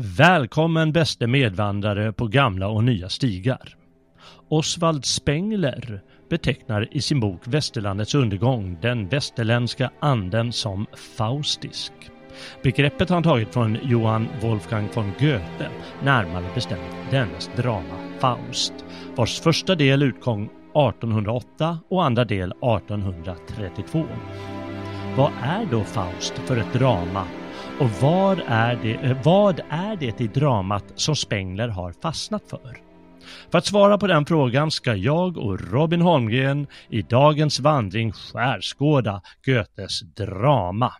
Välkommen bäste medvandrare på gamla och nya stigar. Oswald Spengler betecknar i sin bok Västerlandets undergång den västerländska anden som faustisk. Begreppet har han tagit från Johann Wolfgang von Goethe, närmare bestämt dennes drama Faust, vars första del utkom 1808 och andra del 1832. Vad är då Faust för ett drama och vad är, det, eh, vad är det i dramat som Spengler har fastnat för? För att svara på den frågan ska jag och Robin Holmgren i dagens vandring skärskåda Goethes drama.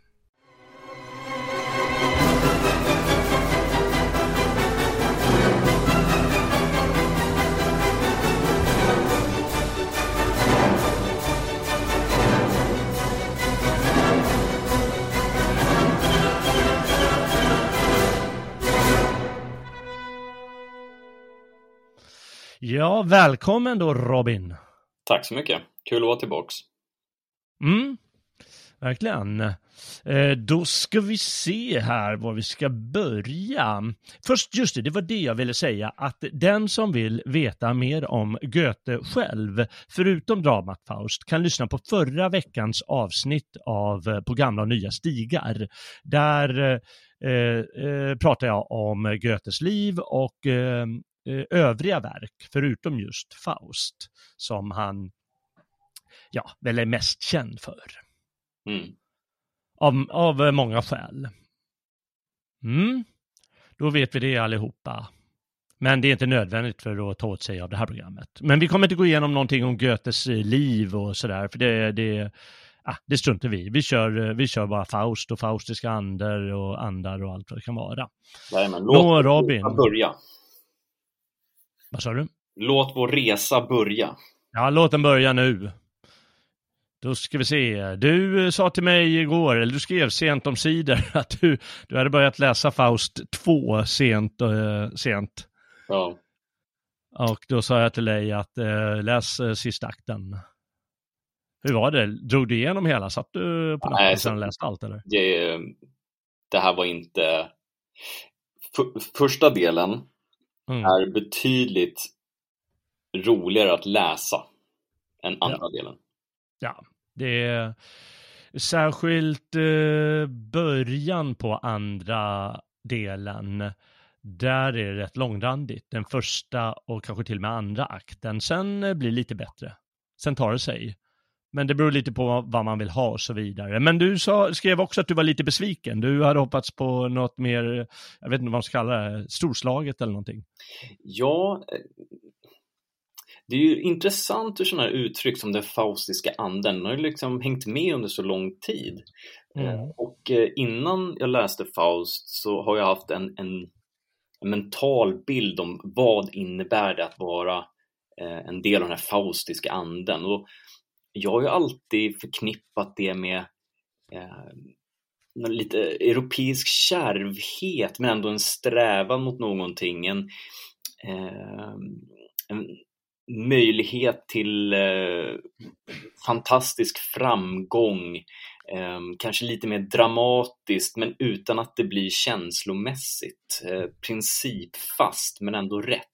Ja, välkommen då Robin. Tack så mycket. Kul att vara tillbaks. Mm, verkligen. Eh, då ska vi se här var vi ska börja. Först, just det, det var det jag ville säga, att den som vill veta mer om Goethe själv, förutom dramat Faust, kan lyssna på förra veckans avsnitt av eh, På gamla och nya stigar. Där eh, eh, pratar jag om Goethes liv och eh, eh, övriga verk, förutom just Faust, som han ja, väl är mest känd för. Mm. Av, av eh, många skäl. Mm. Då vet vi det allihopa. Men det är inte nödvändigt för att ta åt sig av det här programmet. Men vi kommer inte gå igenom någonting om Goethes eh, liv och sådär, för det, det, ah, det struntar vi vi kör. eh, Vi kör bara Faust och faustiska andar och andar och allt vad det kan vara. Jajamän, Nå, låt Robin. Robin. börja. Vad sa du? Låt vår resa börja. Ja, låt den börja nu. Då ska vi se. Du eh, sa till mig igår, eller du skrev sent om sidor att du, du hade börjat läsa Faust 2 sent. eh, sent. Ja. Och då sa jag till dig att eh, läs eh, sista akten. Hur var det? Drog du igenom hela? Satt du på natten Nej, och sen läste allt eller? Det, det här var inte... För, första delen Mm. är betydligt roligare att läsa än andra delen. Ja, det är särskilt eh, början på andra delen. Där är det rätt långrandigt. Den första och kanske till och med andra akten. Sen eh, blir det lite bättre. Sen tar det sig. Men det beror lite på vad man vill ha och så vidare. Men du sa, skrev också att du var lite besviken. Du hade hoppats på något mer, jag vet inte vad man ska kalla det, storslaget eller någonting. Ja, eh, det är ju intressant hur sådana här uttryck som den faustiska anden den har ju liksom hängt med under så lång tid. Mm. Eh, Och eh, innan jag läste Faust så har jag haft en, en, en mental bild om vad innebär det att vara en del av den här faustiska anden. Och jag har ju alltid förknippat det med eh, lite europeisk kärvhet men ändå en strävan mot någonting. En, eh, en möjlighet till eh, fantastisk framgång, eh, kanske lite mer dramatiskt men utan att det blir känslomässigt. Eh, principfast men ändå rätt.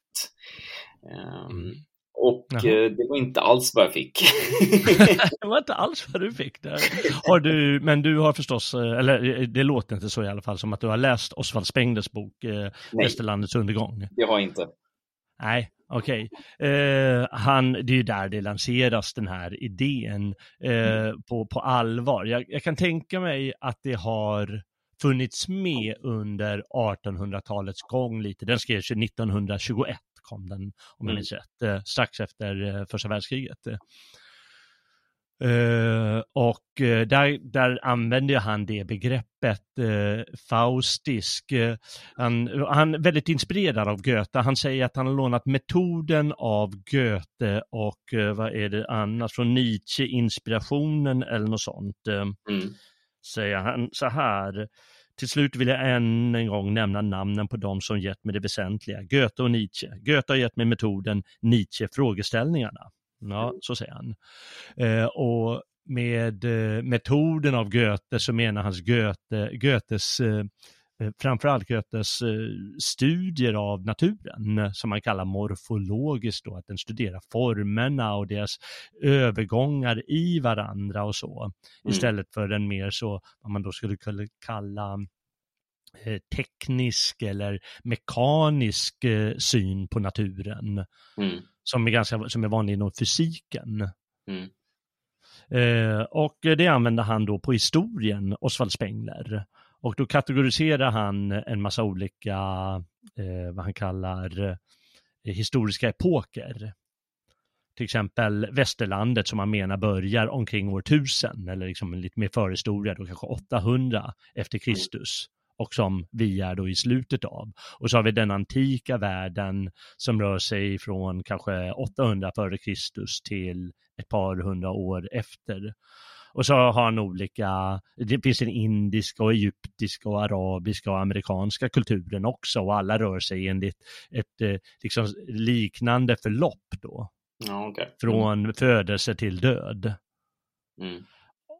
Eh, Mm. Och Jaha. eh, det var inte alls vad jag fick. det var inte alls vad du fick där. Har du, men du har förstås, eh, eller eh, det låter inte så i alla fall, som att du har läst Osvald Spenglers bok eh, Västerlandets undergång. det har jag inte. Nej, okej. Eh, han, det är ju där det lanseras den här idén eh, på, på allvar. Jag, jag kan tänka mig att det har funnits med under 1800-talets gång lite. Den skrevs 1921 kom den, om jag Mm. minns rätt, eh, strax efter eh, första världskriget. Eh, och där, där använder han det begreppet eh, faustisk. Eh, han, han är väldigt inspirerad av Goethe. Han säger att han har lånat metoden av Goethe och vad är det annars från Nietzsche, inspirationen eller något sånt. Mm. säger han så här. Till slut vill jag än en gång nämna namnen på de som gett mig det väsentliga. Goethe och Nietzsche. Goethe har gett mig metoden, Nietzsche frågeställningarna. Ja, så säger han. Eh, och med eh, metoden av Goethe så menar hans Goethe, Goethes eh, eh, framförallt Goethes eh, studier av naturen eh, som man kallar morfologiskt då, att den studerar formerna och deras övergångar i varandra och så. Istället för en mer så, vad man då skulle kunna kalla eh, teknisk eller mekanisk eh, syn på naturen Mm. som är, ganska, som är vanlig inom fysiken. Mm. Eh, och det använder han då på historien, Oswald Spengler. Och då kategoriserar han en massa olika, eh, vad han kallar, eh, historiska epoker. Till exempel västerlandet som han menar börjar omkring år 1000 eller liksom en lite mer förhistoria, då kanske 800 efter Kristus och som vi är då i slutet av. Och så har vi den antika världen som rör sig från kanske 800 före Kristus till ett par hundra år efter. Och så har han olika, det finns den indiska och egyptiska och arabiska och amerikanska kulturen också och alla rör sig enligt ett eh, liksom liknande förlopp då, Ja, okej. från födelse till död. Mm.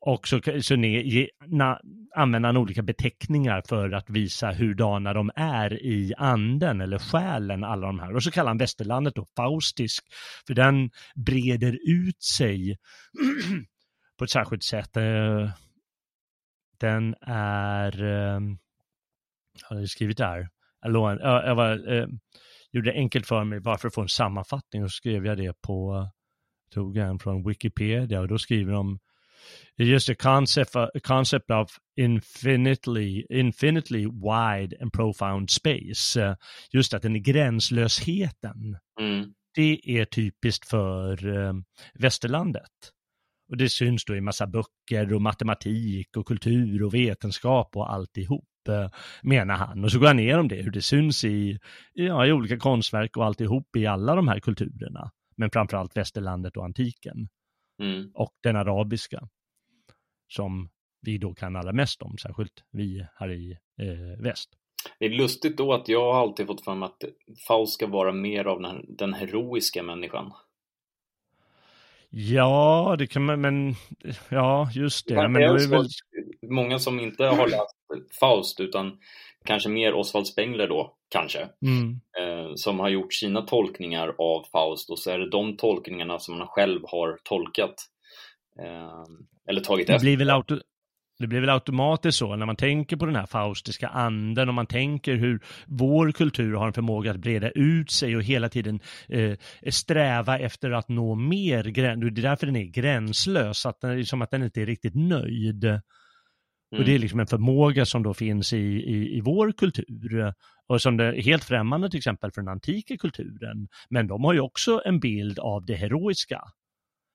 Och så, så ne, ge, na, använder han olika beteckningar för att visa hurdana de är i anden eller själen, alla de här. Och så kallar han västerlandet då faustisk, för den breder ut sig på ett särskilt sätt. Eh, Den är, eh, jag har skrivit det här, jag, var, eh, gjorde det enkelt för mig bara för att få en sammanfattning och skrev jag det på, tog en från Wikipedia och då skriver de just a concept, a concept of infinitely, infinitely wide and profound space. Eh, Just att den är gränslösheten. Mm. Det är typiskt för eh, västerlandet. Och det syns då i massa böcker och matematik och kultur och vetenskap och alltihop, eh, menar han. Och så går han ner om det, hur det syns i, ja, i olika konstverk och alltihop i alla de här kulturerna. Men framförallt västerlandet och antiken Mm. och den arabiska som vi då kan allra mest om, särskilt vi här i eh, väst. Det är lustigt då att jag alltid fått mig att Faust ska vara mer av den, den heroiska människan. Ja, det kan man, men ja, just det. Men Men det är väl, många som inte har läst Faust utan kanske mer Oswald Spengler då, kanske, mm, eh, som har gjort sina tolkningar av Faust och så är det de tolkningarna som man själv har tolkat eh, eller tagit det, efter. blir väl auto, det blir väl automatiskt så när man tänker på den här faustiska anden och man tänker hur vår kultur har en förmåga att breda ut sig och hela tiden eh, sträva efter att nå mer. Det är därför den är gränslös, att den som att den inte är riktigt nöjd. Och Mm. det är liksom en förmåga som då finns i, i, i vår kultur och som det är helt främmande till exempel för den antika kulturen. Men de har ju också en bild av det heroiska.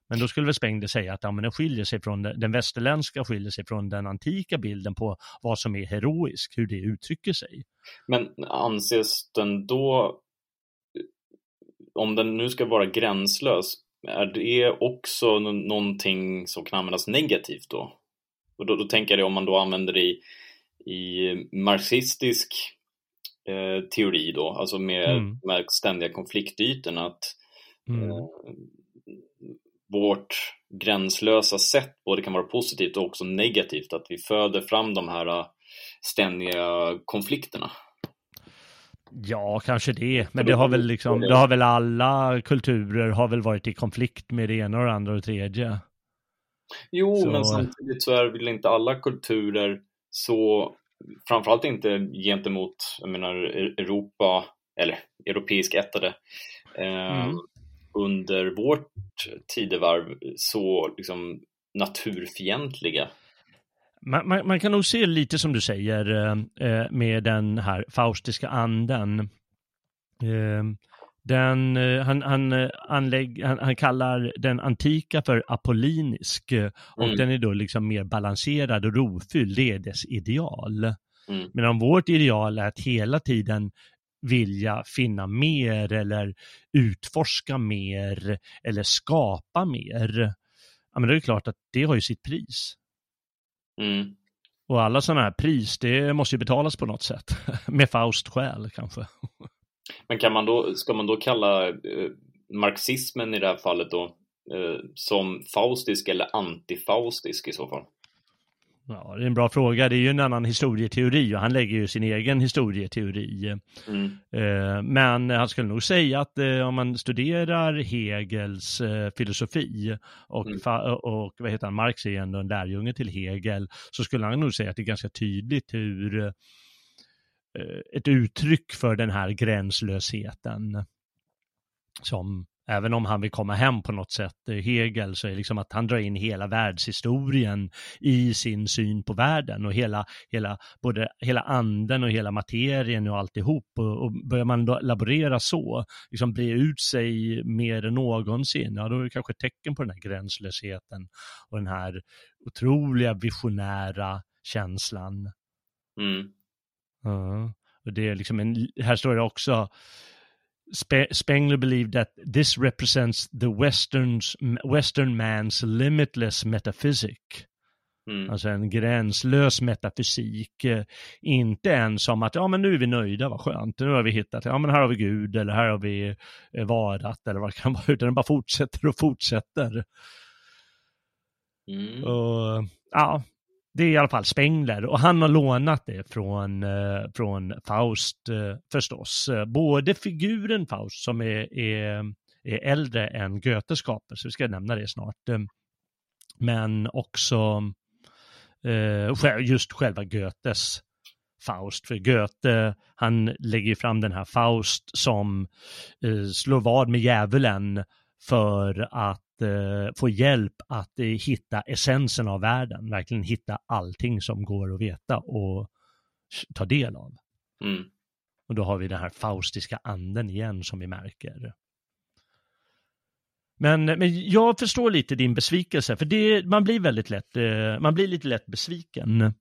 Men då skulle väl Spengler säga att ja, men den skiljer sig från den, västerländska skiljer sig från den antika bilden på vad som är heroisk, hur det uttrycker sig. Men anses den då, om den nu ska vara gränslös, är det också nå- någonting som kan användas negativt då? Och då, då tänker jag om man då använder det i, i marxistisk eh, teori då, alltså med, Mm. med ständiga konfliktytorna, att Mm. eh, vårt gränslösa sätt både kan vara positivt och också negativt, att vi föder fram de här eh, ständiga konflikterna. Ja, kanske det. Men det har väl liksom, det har väl alla kulturer har väl varit i konflikt med det ena och det andra och det tredje. Jo, Så- men samtidigt så är väl inte alla kulturer så, framförallt inte gentemot, jag menar, E- Europa, eller europeisk ättade, eh, Mm. Under vårt tidevarv så liksom naturfientliga. Man, man, man, kan nog se lite som du säger eh, med den här faustiska anden. Eh, den, eh, han, han, eh, anlägg, han, han, kallar den antika för apollinisk och mm. den är då liksom mer balanserad och rofylld, det är dess ideal. Mm. Medan vårt ideal är att hela tiden vilja finna mer eller utforska mer eller skapa mer. Ja, men det är klart att det har ju sitt pris. Mm. Och alla sådana här pris, det måste ju betalas på något sätt. Med Faust själ kanske. Men kan man då, ska man då kalla eh, marxismen i det här fallet då eh, som faustisk eller antifaustisk i så fall? Ja, det är en bra fråga. Det är ju en annan historieteori och han lägger ju sin egen historieteori. Mm. Eh, men han skulle nog säga att eh, om man studerar Hegels eh, filosofi och, mm. och vad heter han, Marx är ju ändå en lärjunge till Hegel, så skulle han nog säga att det är ganska tydligt hur ett uttryck för den här gränslösheten som även om han vill komma hem på något sätt, eh, Hegel, så är det liksom att han drar in hela världshistorien i sin syn på världen och hela, hela, både hela anden och hela materien och alltihop. Och, och börjar man laborera så, liksom bre ut sig mer än någonsin, ja då är det kanske ett tecken på den här gränslösheten och den här otroliga visionära känslan. Mm. Ja. Och det är liksom en, här står det också, Spengler believed that this represents the Western's, Western man's limitless metaphysic. Mm. Alltså en gränslös metafysik. Inte en som att, ja men nu är vi nöjda, vad skönt, nu har vi hittat, ja men här har vi Gud eller här har vi eh, varat eller vad det kan vara, utan den bara fortsätter och fortsätter. Mm. Och, ja, det är i alla fall Spengler och han har lånat det från, eh, från Faust eh, förstås. Eh, både figuren Faust som är, är, är äldre än Goethes skapelse, vi ska nämna det snart. Eh, men också eh, just själva Goethes Faust. För Goethe, han lägger fram den här Faust som eh, slår vad med djävulen för att eh, få hjälp att eh, hitta essensen av världen, verkligen hitta allting som går att veta och ta del av. Mm. Och då har vi den här faustiska anden igen som vi märker. Men, men jag förstår lite din besvikelse, för det, man blir väldigt lätt, eh, man blir lite lätt besviken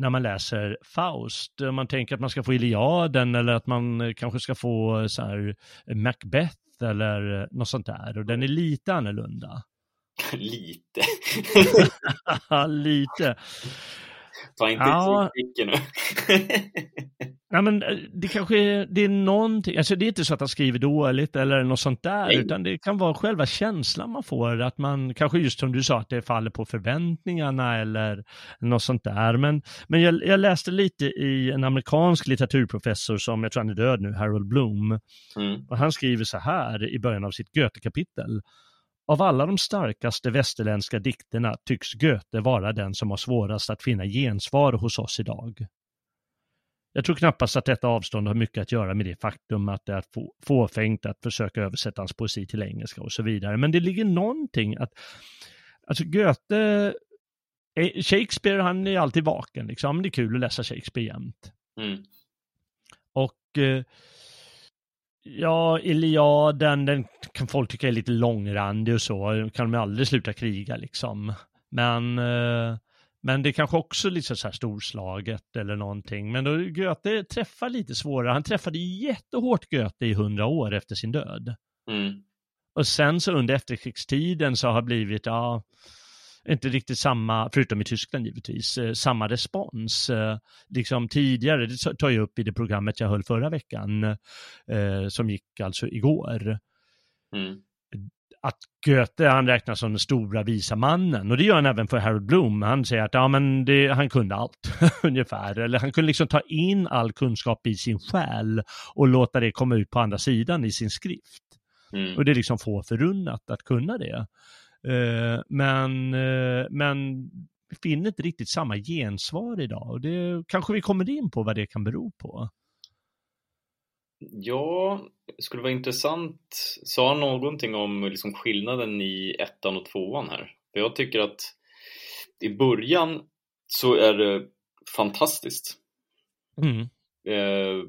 när man läser Faust. Man tänker att man ska få Iliaden eller att man kanske ska få så här Macbeth eller något sånt där och den är lite annorlunda. lite? lite. Ta inte ja. nu. Nej, men eh, det kanske är, det är någonting, alltså det är inte så att han skriver dåligt eller något sånt där, Nej. utan det kan vara själva känslan man får, att man kanske just som du sa, att det faller på förväntningarna eller något sånt där. Men, men jag, jag läste lite i en amerikansk litteraturprofessor som, jag tror han är död nu, Harold Bloom, mm. och han skriver så här i början av sitt Goethe-kapitel. Av alla de starkaste västerländska dikterna tycks Goethe vara den som har svårast att finna gensvar hos oss idag. Jag tror knappast att detta avstånd har mycket att göra med det faktum att det är fåfängt att försöka översätta hans poesi till engelska och så vidare. Men det ligger någonting att, alltså Goethe, eh, Shakespeare han är alltid vaken liksom, det är kul att läsa Shakespeare jämt. Mm. Och eh, ja, Iliaden, den kan folk tycka är lite långrandig och så, kan de aldrig sluta kriga liksom. Men eh, men det är kanske också lite så här storslaget eller någonting. Men då Goethe träffar lite svårare. Han träffade jättehårt Goethe i hundra år efter sin död. Mm. Och sen så under efterkrigstiden så har blivit, ja, inte riktigt samma, förutom i Tyskland givetvis, eh, samma respons. Eh, liksom tidigare, det tar jag upp i det programmet jag höll förra veckan, eh, som gick alltså igår. Mm att Goethe, han räknas som den stora visa mannen och det gör han även för Harold Bloom. Han säger att ja, men det, han kunde allt ungefär, eller han kunde liksom ta in all kunskap i sin själ och låta det komma ut på andra sidan i sin skrift. Mm. Och det är liksom få förunnat att kunna det. Uh, men, uh, men finner inte riktigt samma gensvar idag och det kanske vi kommer in på vad det kan bero på. Ja, det skulle vara intressant. Sa han någonting om liksom skillnaden i ettan och tvåan här? För jag tycker att i början så är det fantastiskt. Mm. Eh,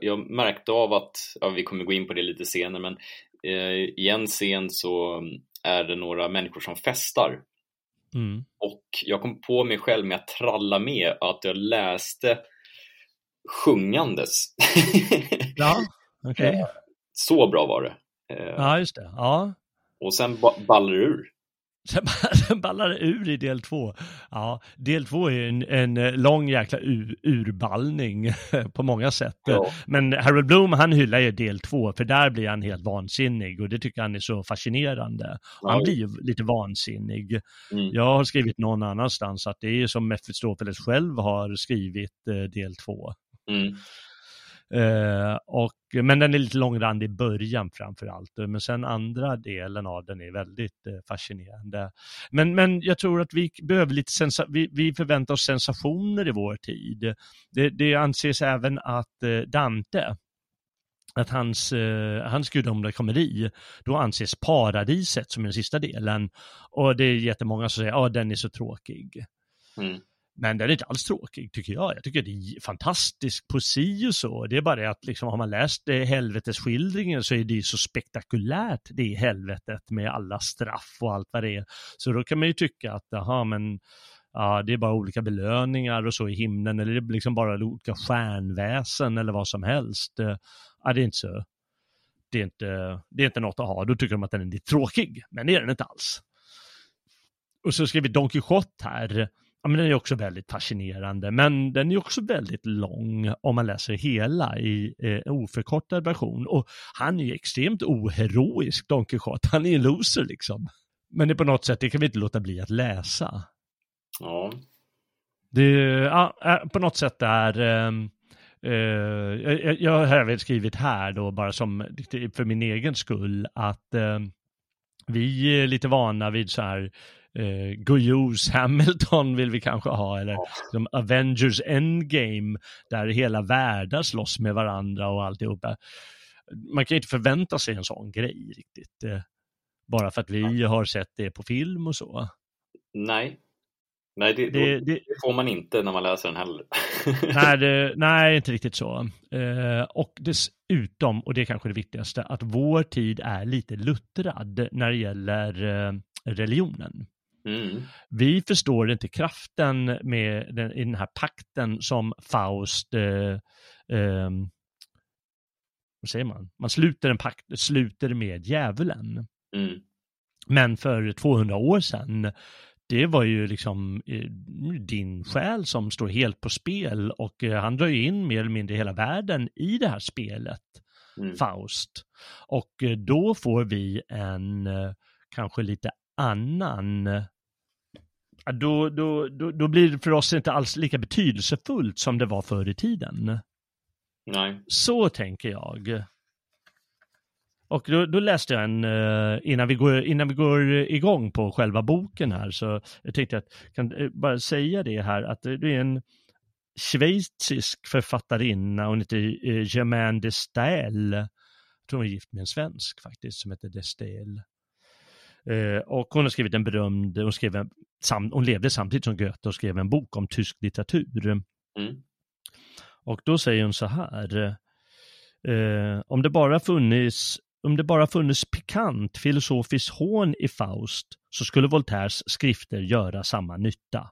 jag, märkte av att, ja, vi kommer gå in på det lite senare, men eh, i en scen så är det några människor som festar. Mm. Och jag kom på mig själv med att tralla med att jag läste sjungandes. Ja, okej. Så bra var det. Eh, Ja, just det. Ja. Och sen ba- ballar det ur. Sen sen ballar det ur i del två. Ja, del två är en, en eh, lång jäkla ur, urballning på många sätt. Ja. Men Harold Bloom, han hyllar ju del två, för där blir han helt vansinnig och det tycker han är så fascinerande. Han Ja. blir ju lite vansinnig. Mm. Jag har skrivit någon annanstans att det är som Mephistopheles själv har skrivit eh, del två. Mm. Eh, och, men den är lite långrandig i början framför allt. Eh, men sen andra delen av den är väldigt eh, fascinerande. Men, men jag tror att vi behöver lite sensa- vi, vi förväntar oss sensationer i vår tid. Det, det anses även att eh, Dante, att hans, eh, hans gudomliga komedi, då anses paradiset som är den sista delen. Och det är jättemånga som säger, ja den är så tråkig. Mm. Men den är inte alls tråkig tycker jag. Jag tycker det är fantastisk poesi och så. Det är bara det att liksom, har man läst eh, helvetesskildringen så är det ju så spektakulärt det helvetet med alla straff och allt vad det är. Så då kan man ju tycka att, jaha men ja, det är bara olika belöningar och så i himlen eller det är liksom bara olika stjärnväsen eller vad som helst. Eh, ja, det är inte så. Det är inte, det är inte något att ha. Då tycker de att den är lite tråkig, men det är den inte alls. Och så skriver Don Quixote här. Ja, men den är också väldigt fascinerande, men den är också väldigt lång om man läser hela i eh, oförkortad version. Och han är ju extremt oheroisk, Don Quixote. Han är en loser liksom. Men det är på något sätt, det kan vi inte låta bli att läsa. Ja. Det, ja, på något sätt är, ehm, eh, jag, jag har även skrivit här då, bara som för min egen skull, att eh, vi är lite vana vid så här eh, Guyos Hamilton vill vi kanske ha, eller som Avengers Endgame, där hela världar slåss med varandra och alltihopa. Man kan ju inte förvänta sig en sån grej riktigt, eh, bara för att vi har sett det på film och så. Nej. Nej, det, det, det får man inte när man läser den heller. nej, det, nej, inte riktigt så. Eh, och dessutom, och det är kanske det viktigaste, att vår tid är lite luttrad när det gäller eh, religionen. Mm. Vi förstår inte kraften med den, i den här pakten som Faust, eh, ehm, vad säger man, man sluter en pakt, sluter med djävulen. Mm. Men för 200 år sedan, det var ju liksom eh, din själ som står helt på spel och eh, han drar ju in mer eller mindre hela världen i det här spelet, Mm. Faust. Och eh, då får vi en eh, kanske lite annan då, då, då, då blir det för oss inte alls lika betydelsefullt som det var förr i tiden. Nej. Så tänker jag. Och då, då läste jag en, eh, innan vi, går, innan vi går igång på själva boken här, så jag tänkte att jag kan eh, bara säga det här, att det är en schweizisk författarinna, hon heter eh, Germaine de Stael. Jag tror hon är gift med en svensk faktiskt, som heter de Stael. Eh, och hon har skrivit en berömd, hon, skrev en, sam, hon levde samtidigt som Goethe och skrev en bok om tysk litteratur. Mm. Och då säger hon så här. Eh, om det bara funnits om det bara funnits pikant filosofiskt hån i Faust så skulle Voltaires skrifter göra samma nytta.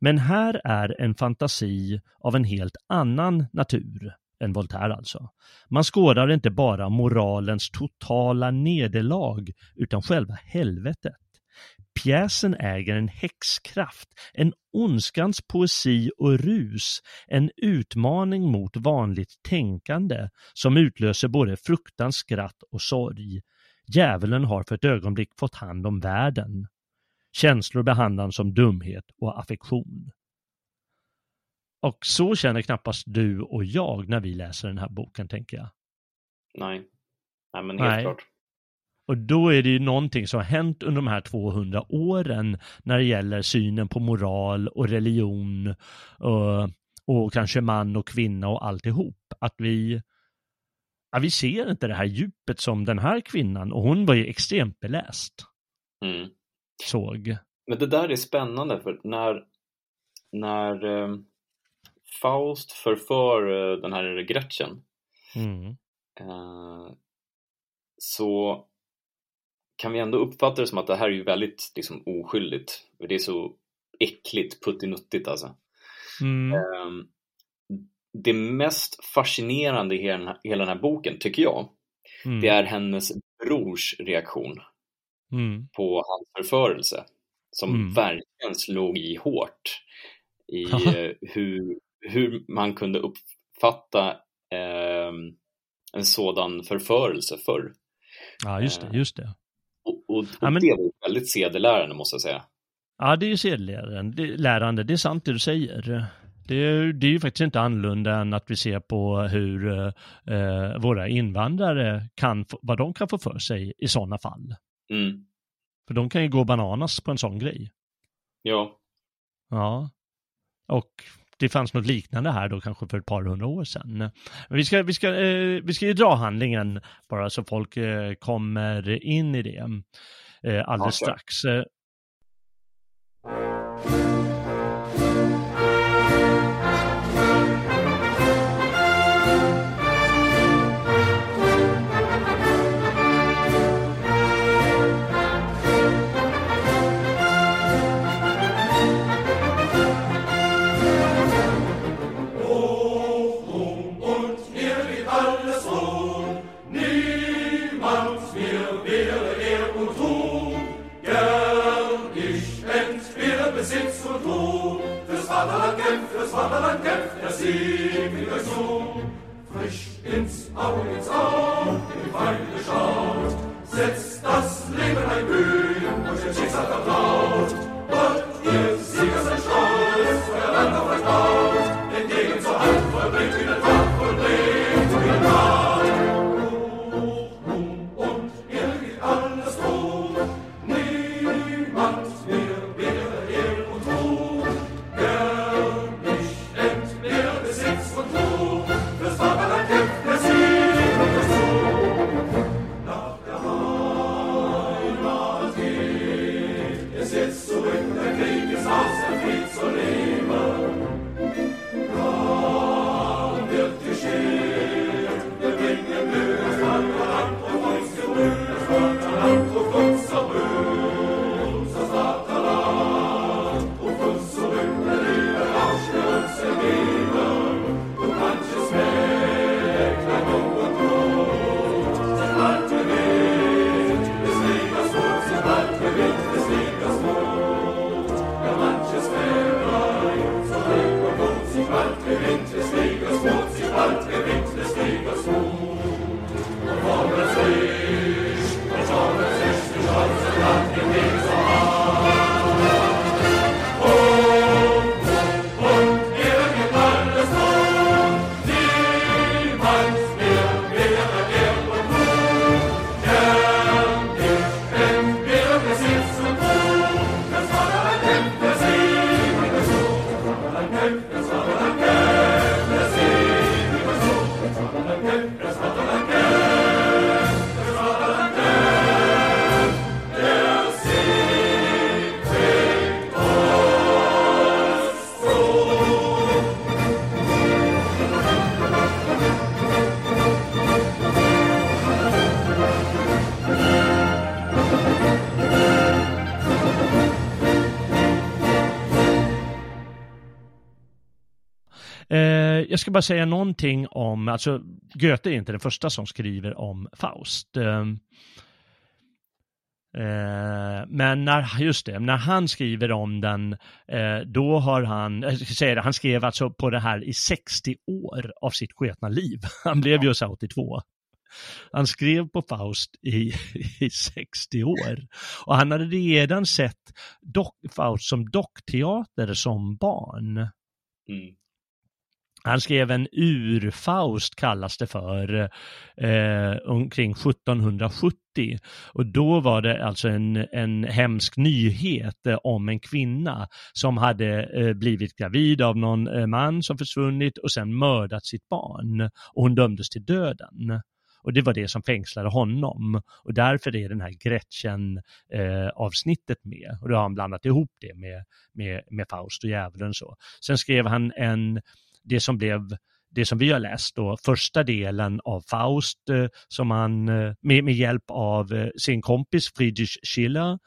Men här är en fantasi av en helt annan natur än Voltaire alltså. Man skådar inte bara moralens totala nederlag utan själva helvetet. Pjäsen äger en häxkraft, en ondskans poesi och rus, en utmaning mot vanligt tänkande som utlöser både fruktan, skratt och sorg. Djävulen har för ett ögonblick fått hand om världen. Känslor behandlas som dumhet och affektion. Och så känner knappast du och jag när vi läser den här boken, tänker jag. Nej. Nej, men helt Nej. klart. Och då är det ju någonting som har hänt under de här 200 åren när det gäller synen på moral och religion och, och kanske man och kvinna och alltihop. Att vi, ja, vi ser inte det här djupet som den här kvinnan, och hon var ju extremt beläst, Mm. såg. Men det där är spännande för när när eh, Faust förför eh, den här Gretchen Mm. eh, så kan vi ändå uppfatta det som att det här är ju väldigt liksom, oskyldigt. För det är så äckligt, puttinuttigt alltså. Mm. Ehm, det mest fascinerande i hela den här, hela den här boken, tycker jag, Mm. det är hennes brors reaktion Mm. på hans förförelse. Som Mm. verkligen slog i hårt i eh, hur, hur man kunde uppfatta ehm, en sådan förförelse förr. Ja, just det, just det. Och, och, och Ja, men- det var väldigt sedelärande måste jag säga. Ja, det är ju sedelärande. Det, är sant det du säger. Det är, det är ju faktiskt inte annorlunda än att vi ser på hur eh, våra invandrare kan, vad de kan få för sig i sådana fall. Mm. För de kan ju gå bananas på en sån grej. Ja, Ja. Och det fanns något liknande här då kanske för ett par hundra år sedan. Men vi ska, vi ska, eh, vi ska ju dra handlingen bara så folk eh, kommer in i det eh, alldeles Ja, strax. Fürs Vaterland kämpft, der Sieg will euch so. Frisch ins Auge, ins Auge, die Feinde schaut, setzt das Leben ein Mühen und dem Schicksal vertraut. Gott, ihr Sieger seid stolz, euer Land auf euch baut, entgegen zur Hand vollbringt jag ska bara säga någonting om, alltså Goethe är inte den första som skriver om Faust. Eh, eh, men när, just det, när han skriver om den, eh, då har han, jag ska säga det, han skrev alltså på det här i 60 år av sitt sketna liv. Han blev ju så här 82. Han skrev på Faust i, i 60 år. Och han hade redan sett dock, Faust som dockteater som barn. mm. Han skrev en urfaust kallas det för eh, omkring 1770 och då var det alltså en, en hemsk nyhet eh, om en kvinna som hade eh, blivit gravid av någon eh, man som försvunnit och sen mördat sitt barn och hon dömdes till döden. Och det var det som fängslade honom. Och därför är den här Gretchen-avsnittet eh, med. Och då har han blandat ihop det med, med, med Faust och djävulen så. Sen skrev han en, det som blev det som vi har läst då, första delen av Faust eh, som han eh, med, med hjälp av eh, sin kompis Friedrich Schiller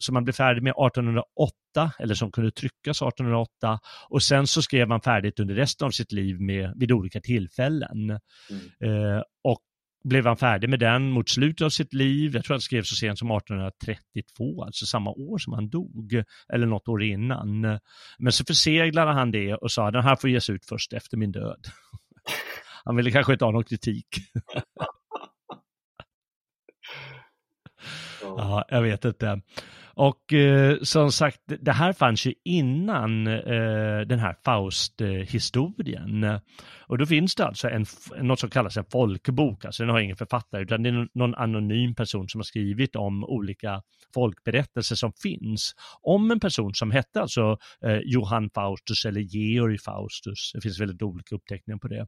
som han blev färdig med 1808 eller som kunde tryckas 1808 och sen så skrev han färdigt under resten av sitt liv med, vid olika tillfällen. Mm. och blev han färdig med den mot slutet av sitt liv. Jag tror han skrev så sent som 1832, alltså samma år som han dog, eller något år innan. Men så förseglade han det och sa den här får ges ut först efter min död. Han ville kanske inte ha någon kritik. ja, jag vet inte. Och eh, som sagt, det här fanns ju innan eh, den här Faust-historien. Och då finns det alltså en, något som kallas en folkbok, alltså den har ingen författare, utan det är någon anonym person som har skrivit om olika folkberättelser som finns. Om en person som hette alltså eh, Johann Faustus eller Georg Faustus, det finns väldigt olika uppteckningar på det.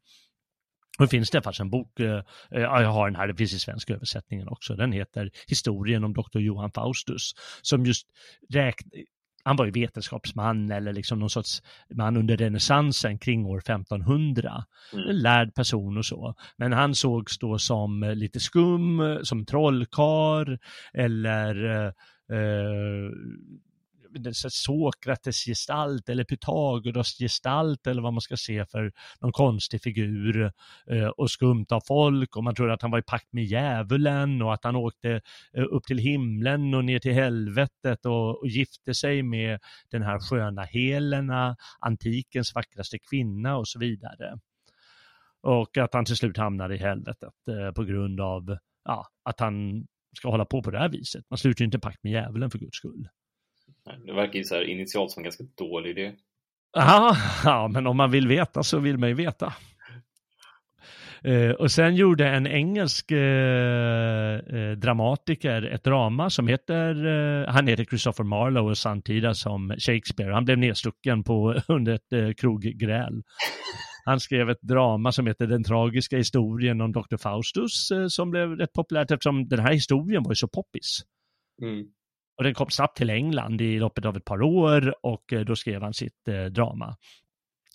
Och finns det faktiskt en bok, eh, jag har den här, det finns i svenska översättningen också, den heter Historien om Dr. Johan Faustus, som just räknar, han var ju vetenskapsman eller liksom någon sorts man under renässansen kring år 1500. Mm. En lärd person och så. Men han sågs då som lite skum, som trollkar eller eh, Sokrates gestalt eller Pythagoras gestalt eller vad man ska se för någon konstig figur eh, och skumt av folk och man tror att han var i pakt med djävulen och att han åkte eh, upp till himlen och ner till helvetet och, och gifte sig med den här sköna Helena, antikens vackraste kvinna och så vidare. Och att han till slut hamnade i helvetet eh, på grund av ja, att han ska hålla på på det här viset. Man sluter inte pakt med djävulen för guds skull. Det verkar ju så här initialt som en ganska dålig idé. Aha, ja, men om man vill veta så vill man ju veta. Uh, och sen gjorde en engelsk uh, uh, dramatiker ett drama som heter, han heter Christopher Marlowe och samtida som Shakespeare. Han blev nedstucken på, under ett kroggräl. Han skrev ett drama som heter Den tragiska historien om Dr. Faustus som blev rätt populärt eftersom den här historien var ju så poppis. Mm. Och den kom snabbt till England i loppet av ett par år och eh, då skrev han sitt eh, drama.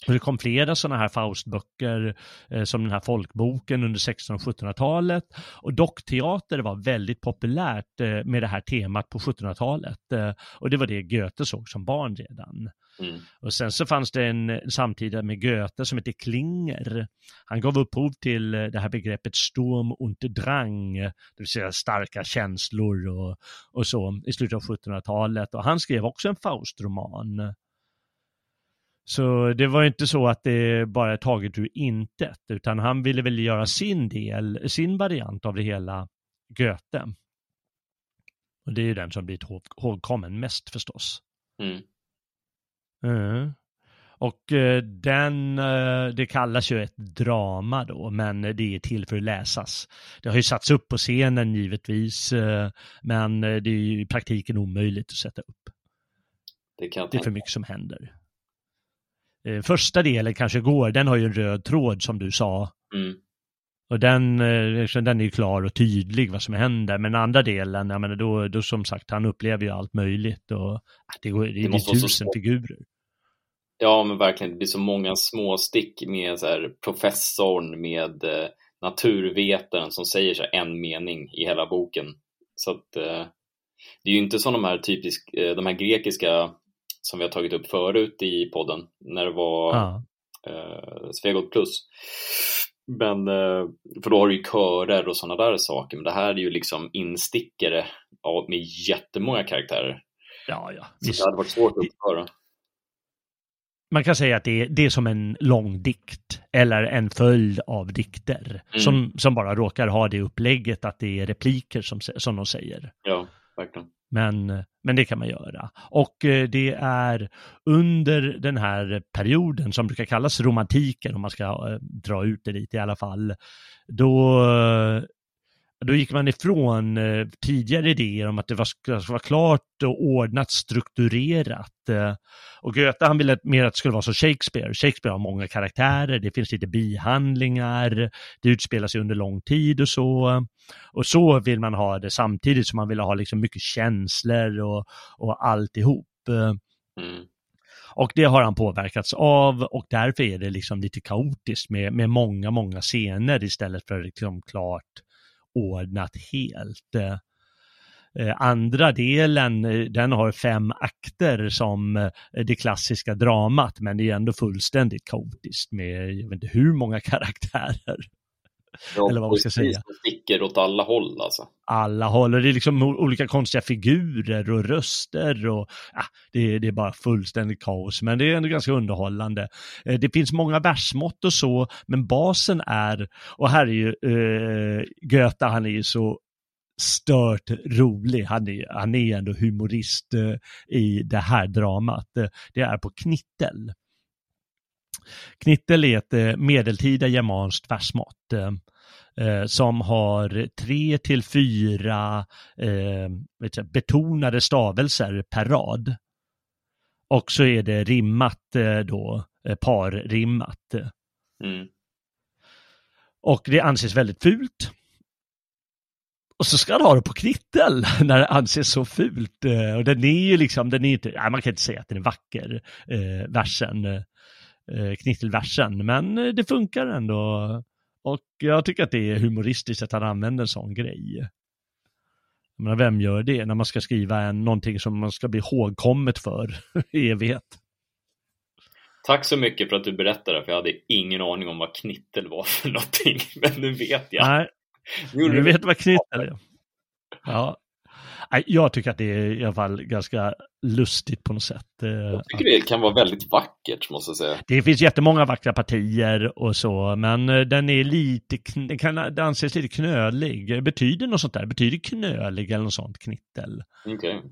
Och det kom flera sådana här Faustböcker eh, som den här folkboken under 1600 och 1700-talet. Och dockteater var väldigt populärt eh, med det här temat på 1700-talet. Eh, och det var det Goethe såg som barn redan. Mm. Och sen så fanns det en samtida med Goethe som heter Klinger. Han gav upphov till eh, det här begreppet Sturm und Drang, det vill säga starka känslor och, och så i slutet av 1700-talet. Och han skrev också en Faustroman. Så det var inte så att det bara är taget ur intet, utan han ville väl göra sin del, sin variant av det hela, Goethe. Och det är ju den som blir ihågkommen mest förstås. Mm. Mm. Och eh, den, eh, det kallas ju ett drama då, men det är till för att läsas. Det har ju satts upp på scenen givetvis, eh, men det är ju i praktiken omöjligt att sätta upp. Det, det är för mycket som händer. Första delen kanske går, den har ju en röd tråd som du sa. Mm. Och den, liksom, den är ju klar och tydlig vad som händer. Men andra delen, jag menar, då, då som sagt, han upplever ju allt möjligt och det, går, det, det är tusen figurer. Ja, men verkligen. Det blir så många små stick med så här, professorn, med eh, naturvetaren som säger så en mening i hela boken. Så att eh, det är ju inte som de här typisk, eh, de här grekiska som vi har tagit upp förut i podden när det var ja. eh, Svegot plus. Men, eh, för då har du ju körer och sådana där saker, men det här är ju liksom instickare med jättemånga karaktärer. Ja, ja. Så det hade varit svårt att uppföra man kan säga att det är, det är som en lång dikt eller en följd av dikter mm. som, som bara råkar ha det upplägget att det är repliker som, som de säger. Ja, verkligen. Men, men det kan man göra. Och eh, det är under den här perioden som brukar kallas romantiken, om man ska eh, dra ut det lite i alla fall, då eh, då gick man ifrån eh, tidigare idéer om att det var, ska vara klart och ordnat, strukturerat. Eh, och Goethe han ville mer att det skulle vara som Shakespeare. Shakespeare har många karaktärer, det finns lite bihandlingar, det utspelar sig under lång tid och så. Och så vill man ha det samtidigt som man vill ha liksom mycket känslor och, och alltihop. Mm. Och det har han påverkats av och därför är det liksom lite kaotiskt med, med många, många scener istället för liksom klart ordnat helt. Eh, eh, andra delen, eh, den har fem akter som det klassiska dramat, men det är ändå fullständigt kaotiskt med, jag vet inte hur många karaktärer. Ja, Eller vad man ska säga. sticker åt alla håll alltså. Alla håll, och det är liksom olika konstiga figurer och röster och ja, det, det är bara fullständigt kaos, men det är ändå ganska underhållande. Det finns många versmått och så, men basen är, och här är ju uh, Goethe, han är ju så stört rolig. Han är, han är ändå humorist uh, i det här dramat. Uh, det är på knittel. Knittel är ett uh, medeltida germanskt versmått som har tre till fyra jag, betonade stavelser per rad. Och så är det rimmat då, parrimmat. Mm. Och det anses väldigt fult. Och så ska han ha det på knittel när det anses så fult. Eh, och den är ju liksom, den är inte, nej, man kan inte säga att den är vacker, eh, versen, eh, knittelversen, men eh, det funkar ändå. Och jag tycker att det är humoristiskt att han använder en sån grej. Men vem gör det när man ska skriva en, någonting som man ska bli ihågkommet för i evighet? Tack så mycket för att du berättade, för jag hade ingen aning om vad knittel var för någonting, men nu vet jag. Nej, du vet vad knittel är. Ja. Jag tycker att det är i alla fall ganska lustigt på något sätt. Eh, jag tycker det kan vara väldigt vackert, måste jag säga. Det finns jättemånga vackra partier och så, men eh, den är lite, den kan anses lite knölig. Betyder något sånt där? Betyder knölig eller något sånt, knittel? Okej. Okay.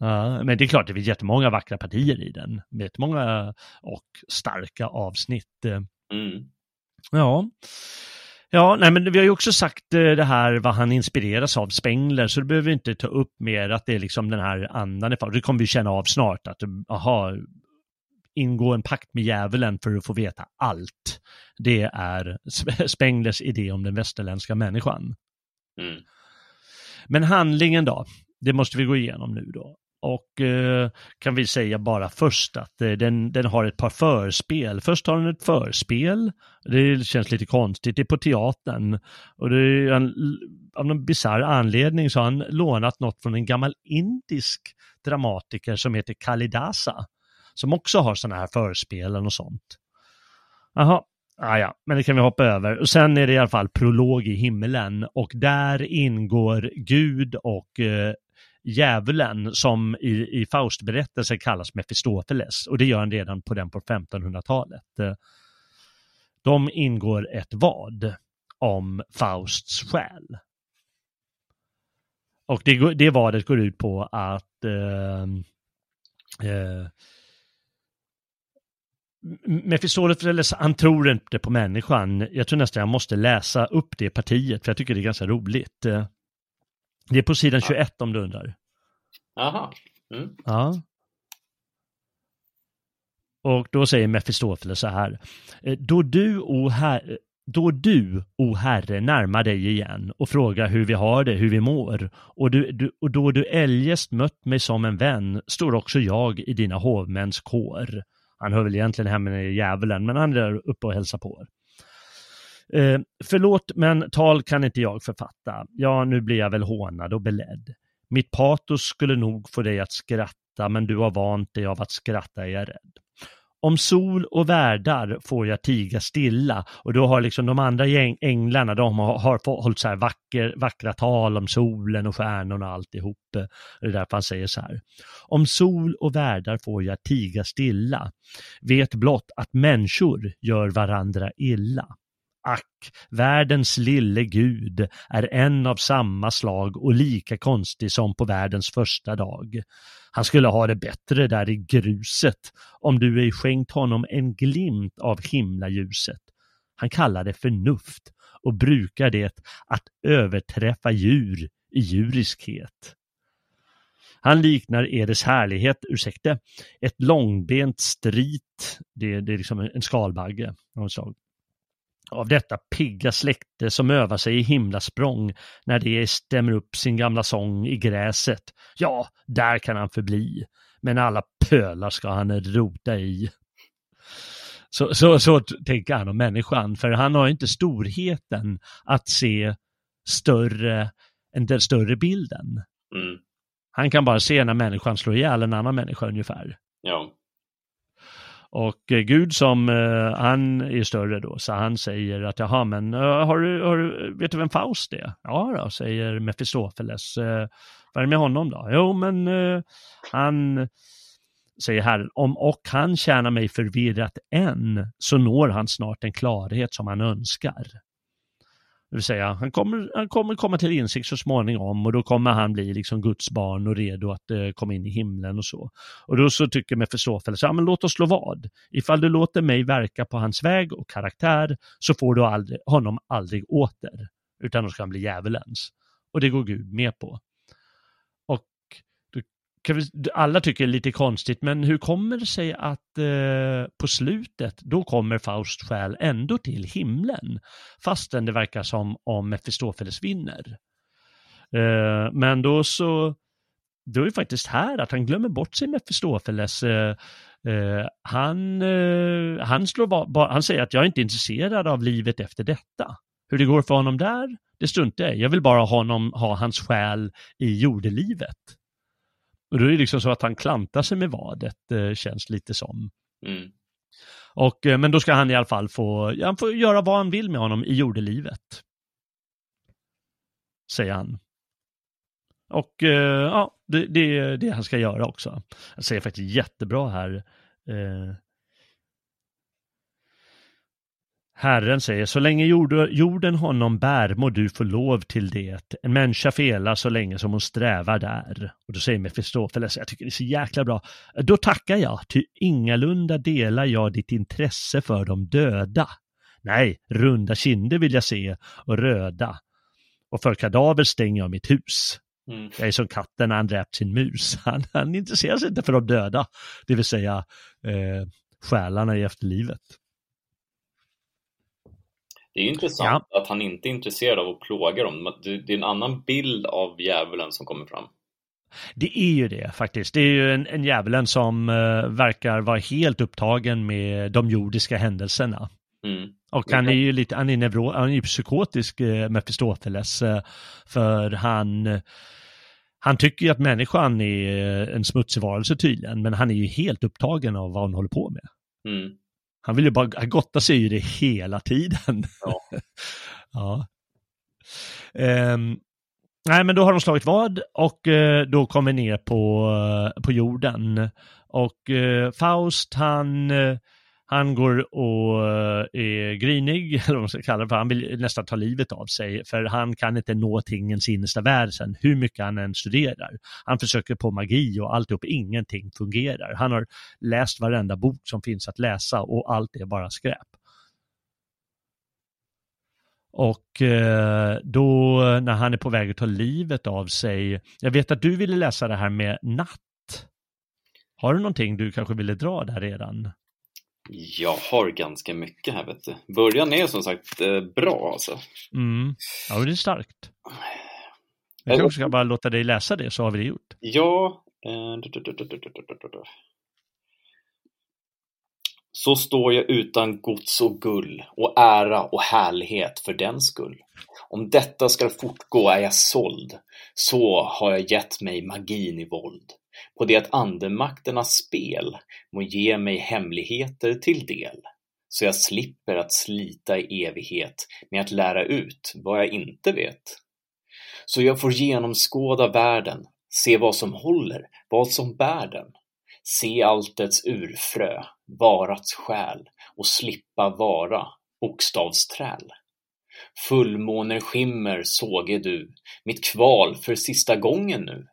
Ja, men det är klart, det finns jättemånga vackra partier i den. Jättemånga och starka avsnitt. Mm. Ja. Ja, nej men vi har ju också sagt eh, det här vad han inspireras av, Spengler, så det behöver vi inte ta upp mer att det är liksom den här andan. Det kommer vi känna av snart, att aha, ingå en pakt med djävulen för att få veta allt. Det är Spenglers idé om den västerländska människan. Mm. Men handlingen då? Det måste vi gå igenom nu då. Och eh, kan vi säga bara först att eh, den, den har ett par förspel. Först har den ett förspel. Det känns lite konstigt. Det är på teatern. Och det är en, av någon bisarr anledning så har han lånat något från en gammal indisk dramatiker som heter Kalidasa. Som också har sådana här förspelen och sånt. Jaha, Ah, ja, men det kan vi hoppa över. Och sen är det i alla fall prolog i himmelen och där ingår Gud och eh, djävulen som i, i Faustberättelsen kallas Mefistofeles och det gör han redan på den på 1500-talet. Eh, de ingår ett vad om Fausts själ. Och det, det vadet går ut på att eh, eh, Mefistofeles, han tror inte på människan. Jag tror nästan jag måste läsa upp det partiet, för jag tycker det är ganska roligt. Eh, det är på sidan 21 om du undrar. Jaha. Mm. Ja. Och då säger Mefistofeles så här. Eh, då du, o herre, då du, o Herre, närmar dig igen och frågar hur vi har det, hur vi mår, och, du, du, och då du eljest mött mig som en vän, står också jag i dina hovmäns kår. Han hör väl egentligen hemma i djävulen, men han är där uppe och hälsar på. Eh, förlåt, men tal kan inte jag författa. Ja, nu blir jag väl hånad och beledd. Mitt patos skulle nog få dig att skratta, men du har vant dig av att skratta är jag rädd. Om sol och värdar får jag tiga stilla och då har liksom de andra änglarna, de har, har hållit så här vacker, vackra tal om solen och stjärnorna och alltihop. Det är därför han säger så här. Om sol och värdar får jag tiga stilla. Vet blott att människor gör varandra illa. Ack, världens lille gud är en av samma slag och lika konstig som på världens första dag. Han skulle ha det bättre där i gruset om du ej skänkt honom en glimt av himlaljuset. Han kallar det förnuft och brukar det att överträffa djur i djuriskhet. Han liknar Edes härlighet, ursäkta, ett långbent strit, det, det är liksom en skalbagge av slag. Av detta pigga släkte som övar sig i himlasprång när det stämmer upp sin gamla sång i gräset. Ja, där kan han förbli, men alla pölar ska han rota i. Så, så, så tänker han om människan, för han har inte storheten att se större än den större bilden. Mm. Han kan bara se när människan slår ihjäl en annan människa ungefär. Ja. Och eh, Gud som, eh, han är större då, så han säger att jaha, men eh, har du, har du, vet du vem Faust är? Ja då, säger Mefistofeles. Eh, vad är det med honom då? Jo, men eh, han, säger Herren, om och han tjänar mig förvirrat än, så når han snart en klarhet som han önskar. Det vill säga, han kommer, han kommer komma till insikt så småningom och då kommer han bli liksom Guds barn och redo att eh, komma in i himlen och så. Och då så tycker Mefistofeles, ja men låt oss slå vad. Ifall du låter mig verka på hans väg och karaktär så får du aldrig, honom aldrig åter, utan då ska han bli djävulens. Och det går Gud med på. Och då kan vi, alla tycker det är lite konstigt, men hur kommer det sig att eh, på slutet, då kommer Faust själ ändå till himlen, fastän det verkar som om Mefistofeles vinner. Eh, men då så, då är det faktiskt här att han glömmer bort sig Mefistofeles. Eh, eh, han, eh, han, slår ba, ba, han säger att jag är inte intresserad av livet efter detta. Hur det går för honom där, det struntar jag i. Jag vill bara ha, honom, ha hans själ i jordelivet. Och då är det liksom så att han klantar sig med vadet, eh, känns lite som. Mm. Och, eh, men då ska han i alla fall få, han får göra vad han vill med honom i jordelivet. Säger han. Och eh, ja, det, det är det han ska göra också. Han säger faktiskt jättebra här. Eh, Herren säger, så länge jord, jorden honom bär må du få lov till det. En människa felar så länge som hon strävar där. Och då säger Mefistofeles, jag tycker det är så jäkla bra. Då tackar jag, ty ingalunda delar jag ditt intresse för de döda. Nej, runda kinder vill jag se och röda. Och för kadaver stänger jag mitt hus. Mm. Jag är som katten när han dräpt sin mus. Han, han intresserar sig inte för de döda, det vill säga eh, själarna i efterlivet. Det är ju intressant att han inte är intresserad av att plåga dem. Det är en annan bild av djävulen som kommer fram. Det är ju det faktiskt. Det är ju en, en djävulen som eh, verkar vara helt upptagen med de jordiska händelserna. Mm. Och han är ju lite, han är, neuro, han är ju psykotisk, eh, Mefistofeles, eh, för han, han tycker ju att människan är en smutsig varelse tydligen, men han är ju helt upptagen av vad han håller på med. Mm. Han vill ju bara, han gottar sig i det hela tiden. Ja. ja. Ehm, nej, men då har de slagit vad och eh, då kommer ner på, eh, på jorden. Och eh, Faust, han, han går och eh, är grinig, eller vad man ska kalla det för. Han vill nästan ta livet av sig, för han kan inte nå tingens innersta värld sen hur mycket han än studerar. Han försöker på magi och alltihop, ingenting fungerar. Han har läst varenda bok som finns att läsa och allt är bara skräp. Och eh, då när han är på väg att ta livet av sig, jag vet att du ville läsa det här med natt. Har du någonting du kanske ville dra där redan? Jag har ganska mycket här vet du. Början är som sagt eh, bra alltså. Mm. Ja, det är starkt. Jag kanske ska bara låta dig läsa det så har vi det gjort. Ja. Så står jag utan gods och gull och ära och härlighet för den skull. Om detta ska fortgå är jag såld. Så har jag gett mig magin i våld. På det att andemakternas spel må ge mig hemligheter till del, så jag slipper att slita i evighet med att lära ut vad jag inte vet. Så jag får genomskåda världen, se vad som håller, vad som bär den. Se alltets urfrö, varats själ och slippa vara bokstavsträl. Fullmåner skimmer såge du, mitt kval för sista gången nu.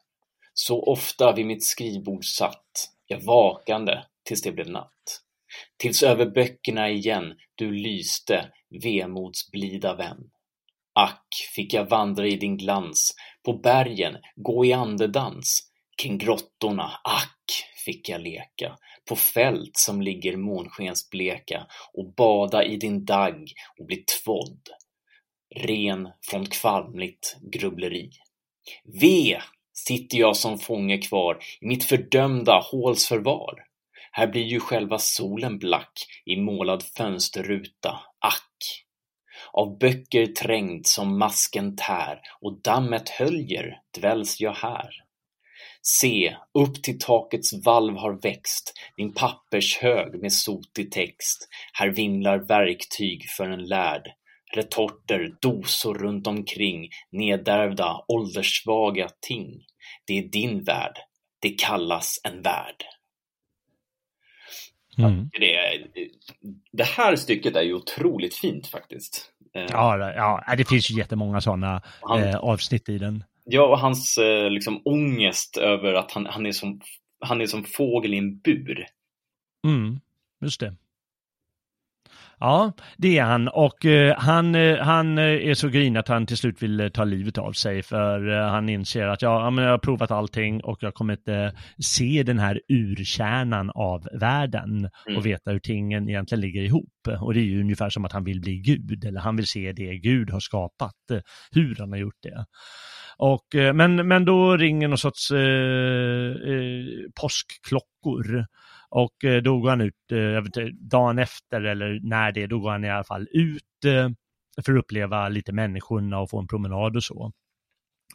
Så ofta vid mitt skrivbord satt, jag vakande tills det blev natt. Tills över böckerna igen du lyste, vemods blida vän. Ack, fick jag vandra i din glans, på bergen gå i andedans, kring grottorna, ack, fick jag leka, på fält som ligger månskensbleka och bada i din dagg och bli tvådd, ren från kvalmligt grubbleri. Ve, sitter jag som fånge kvar i mitt fördömda hålsförvar. Här blir ju själva solen black i målad fönsterruta, ack. Av böcker trängd som masken tär och dammet höljer dväljs jag här. Se, upp till takets valv har växt din pappershög med sotig text. Här vimlar verktyg för en lärd. Retorter, dosor runt omkring, nedärvda, ålderssvaga ting. Det är din värld. Det kallas en värld. Mm. Det, det här stycket är ju otroligt fint faktiskt. Eh, Ja, ja, det finns ju jättemånga sådana Han- eh, avsnitt i den. Ja, och hans eh, liksom ångest över att han, han, är som, han är som fågel i en bur. Mm, just det. Ja, det är han och eh, han, eh, han eh, är så grinig att han till slut vill eh, ta livet av sig för eh, han inser att ja, men jag har provat allting och jag kommer inte se den här urkärnan av världen Mm. och veta hur tingen egentligen ligger ihop. Och det är ju ungefär som att han vill bli Gud eller han vill se det Gud har skapat, eh, hur han har gjort det. Och, eh, men, men då ringer någon sorts eh, eh, påskklockor och eh, då går han ut, eh, jag vet inte, dagen efter eller när det är, då går han i alla fall ut eh, för att uppleva lite människorna och få en promenad och så.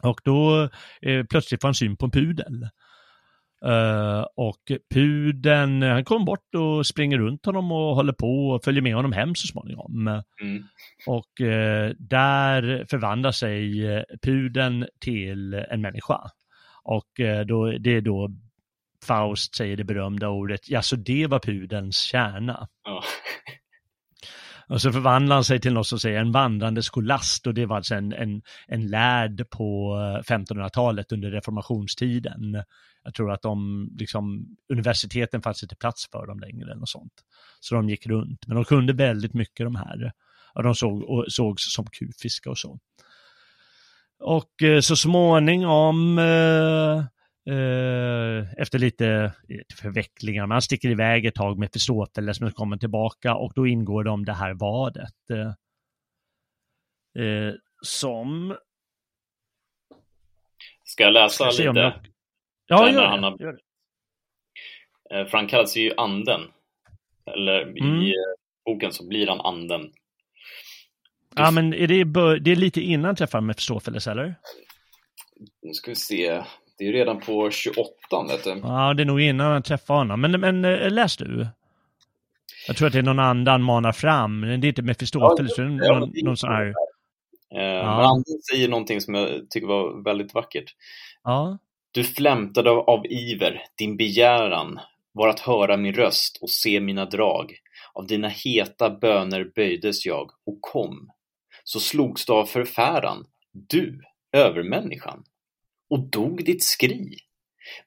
Och då eh, plötsligt får han syn på en pudel. Eh, och pudeln, han kommer bort och springer runt honom och håller på och följer med honom hem så småningom. Mm. Och eh, där förvandlar sig eh, pudeln till en människa. Och eh, då, det är då Faust säger det berömda ordet, ja så det var pudelns kärna. Ja. Och så förvandlar han sig till något som säger en vandrande skolast och det var alltså en, en, en lärd på eh, 1500-talet under reformationstiden. Jag tror att de, liksom, universiteten fanns inte plats för dem längre eller något sånt. Så de gick runt, men de kunde väldigt mycket de här. Och de såg, och sågs som kufiska och så. Och eh, så småningom, eh, eh, efter lite eh, förvecklingar, man sticker iväg ett tag med Mefistofeles men kommer tillbaka och då ingår de det här vadet. Eh, eh, som... Ska jag läsa Ska om lite? jag- Ja, gör det. han har- Gör det. Eh, För han kallas ju anden. Eller Mm. i eh, boken så blir han anden. Ja, men är det, det är lite innan träffar Mefistofeles, eller? Nu ska vi se. Det är ju redan på 28 vet du. Ja, det är nog innan han träffar honom. Men, men eh, läs du. Jag tror att det är någon annan manar fram, men det är inte Mefistofeles, Ja, det ja, någon, är någon sån här... Eh, Men anden säger någonting som jag tycker var väldigt vackert. Ja, Du flämtade av, av iver, din begäran var att höra min röst och se mina drag. Av dina heta böner böjdes jag och kom. Så slogs du av förfäran, du, övermänniskan. Och dog ditt skri.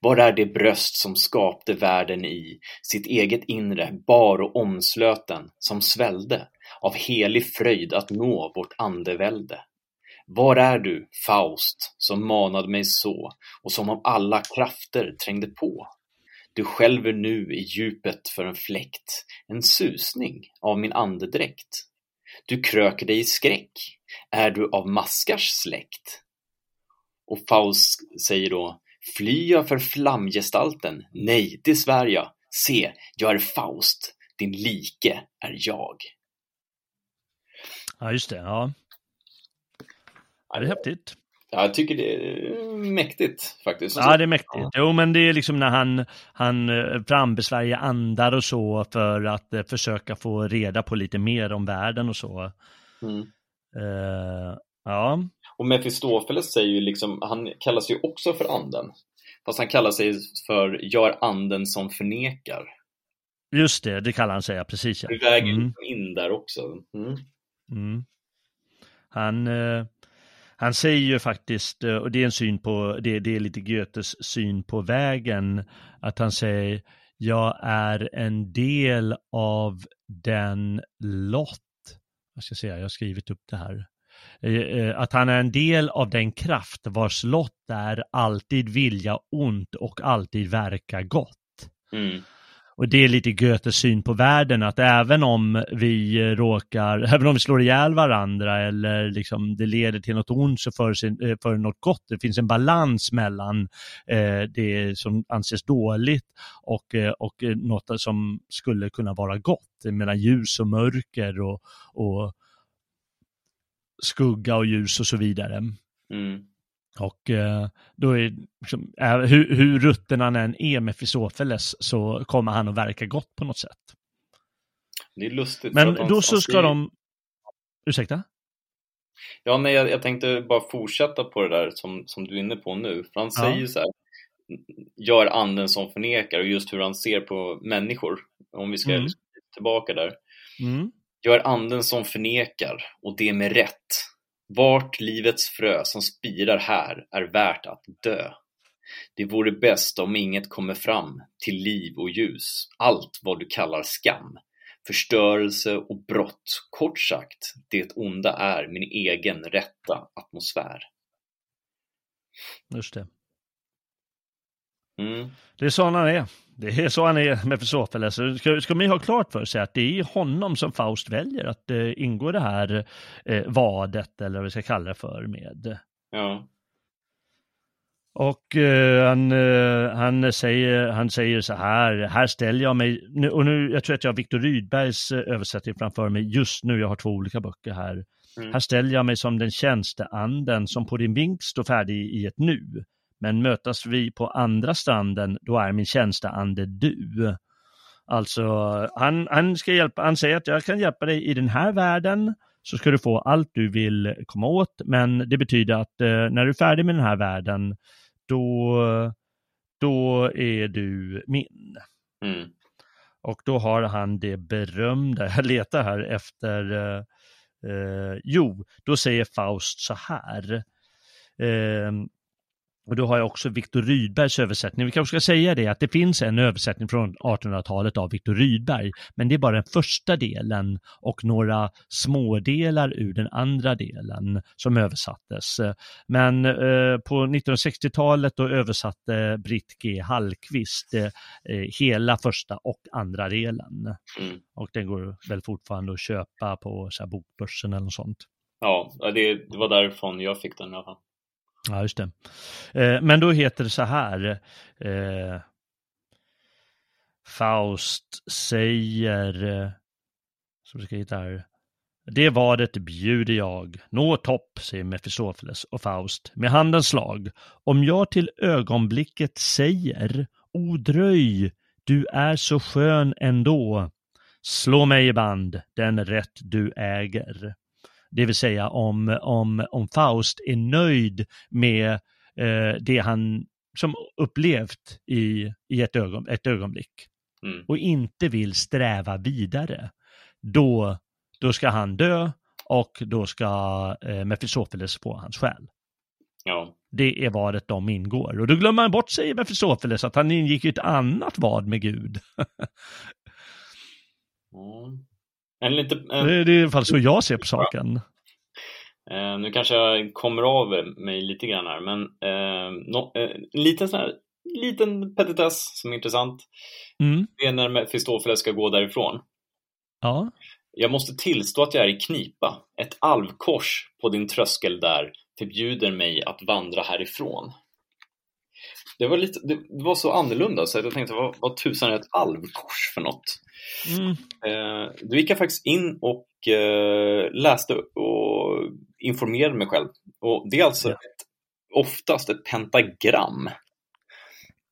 Var är det bröst som skapte världen i sitt eget inre bar och omslöten som svällde av helig fröjd att nå vårt andevälde? Var är du, Faust, som manade mig så och som av alla krafter trängde på? Du skälver nu i djupet för en fläkt, en susning av min andedräkt. Du kröker dig i skräck, är du av maskars släkt? Och Faust säger då, fly jag för flamgestalten? Nej, det svär jag. Se, jag är Faust, din like är jag. ja just det. Ja. ja, det är häftigt. Ja, jag tycker det är mäktigt faktiskt. Ja, det är mäktigt. Jo, men det är liksom när han, han eh, frambesvärjer andar och så för att eh, försöka få reda på lite mer om världen och så. Mm. Eh, ja, Och Mefistofeles säger ju liksom, han kallas ju också för anden. Fast han kallar sig för gör anden som förnekar. just det, det kallar han sig, precis ja. Vi väger Mm. liksom in där också. Mm. Mm. Han, eh, han säger ju faktiskt, eh, och det är en syn på, det, det är lite Goethes syn på vägen, att han säger jag är en del av den lott, jag ska säga, jag har skrivit upp det här. Eh, att han är en del av den kraft vars lott är alltid vilja ont och alltid verka gott. Mm. Och det är lite Goethes syn på världen, att även om vi råkar, även om vi slår ihjäl varandra eller liksom det leder till något ont så för, sin, eh, något gott. Det finns en balans mellan eh, det som anses dåligt och, eh, och något som skulle kunna vara gott, mellan ljus och mörker och, och skugga och ljus och så vidare. Mm. Och eh, då är liksom, eh, hur, hur rutten han än är med Fisofeles så kommer han att verka gott på något sätt. Det är lustigt. Men de, då så ska de... Ursäkta? Ja, nej, jag, jag, tänkte bara fortsätta på det där som, som du är inne på nu. För han ja. säger så här, gör anden som förnekar och just hur han ser på människor. Om vi ska mm. tillbaka där. Mm. Gör anden som förnekar och det med rätt vart livets frö som spirar här är värt att dö. Det vore bäst om inget kommer fram till liv och ljus, allt vad du kallar skam, förstörelse och brott. Kort sagt, det onda är min egen rätta atmosfär. Just det. Mm. Det är så han är. Det är så han är med Mefistofeles. Ska, ska man ju ha klart för sig att det är honom som Faust väljer att eh, ingå det här eh, vadet, eller vad vi ska kalla det för, med. Ja. Och eh, han, eh, han, säger, han säger så här, här ställer jag mig, och nu, jag tror att jag har Viktor Rydbergs eh, översättning framför mig just nu, jag har två olika böcker här. Mm. Här ställer jag mig som den tjänsteanden som på din vink står färdig i ett nu. Men mötas vi på andra stranden, då är min tjänsteande du. Alltså, han, han, ska hjälpa, han säger att jag kan hjälpa dig i den här världen, så ska du få allt du vill komma åt, men det betyder att eh, när du är färdig med den här världen, då, då är du min. Mm. Och då har han det berömda, jag letar här efter, eh, eh, jo, då säger Faust så här. Eh, och då har jag också Viktor Rydbergs översättning. Vi kanske ska säga det att det finns en översättning från 1800-talet av Viktor Rydberg, men det är bara den första delen och några smådelar ur den andra delen som översattes. Men eh, på 1960-talet då översatte Britt G. Hallqvist eh, hela första och andra delen. Mm. Och den går väl fortfarande att köpa på så här, bokbörsen eller något sånt. Ja, det, det var därifrån jag fick den i alla fall. Ja, just det. Eh, men då heter det så här. Eh, Faust säger, eh, så ska hitta här. Det vadet bjuder jag. Nå topp, säger Mefistofeles och Faust med handens slag. Om jag till ögonblicket säger, o dröj, du är så skön ändå. Slå mig i band, den rätt du äger. Det vill säga om, om, om Faust är nöjd med eh, det han som upplevt i, i ett, ögon, ett ögonblick mm. och inte vill sträva vidare, då, då ska han dö och då ska eh, Mefistofeles få hans själ. Ja. Det är vadet de ingår. Och då glömmer man bort sig Mefistofeles att han ingick i ett annat vad med Gud. mm. En lite, en... Det, är i alla fall så jag ser på saken. Eh, nu kanske jag kommer av mig lite grann här, men eh, no, eh, en liten sån här, liten petitess som är intressant. Mm. Det är när Mefistofeles ska gå därifrån. Ja. Jag måste tillstå att jag är i knipa. Ett alvkors på din tröskel där förbjuder mig att vandra härifrån. Det var, lite, det var så annorlunda så jag tänkte, vad, vad tusan är ett alvkors för något? Mm. Eh, då gick jag faktiskt in och eh, läste och informerade mig själv. Och det är alltså Ja. ett, oftast ett pentagram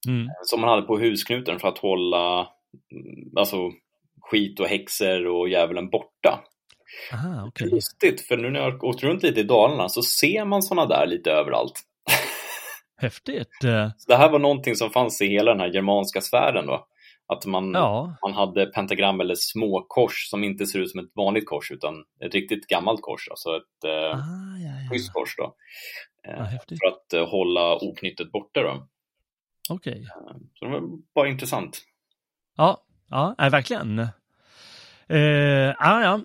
Mm. som man hade på husknuten för att hålla mm, alltså, skit och häxor och djävulen borta. Aha, okej. Lustigt, för nu när jag åkt runt lite i Dalarna så ser man sådana där lite överallt. Häftigt. Eh, Så det här var någonting som fanns i hela den här germanska sfären då. Att man, Ja, man hade pentagram eller små kors som inte ser ut som ett vanligt kors utan ett riktigt gammalt kors, alltså ett eh, ah, ja, ja. skyddskors då. Eh, för att eh, hålla oknyttet borta då. Okej. Så det var bara intressant. Ja, ja, verkligen. Eh, ah, ja.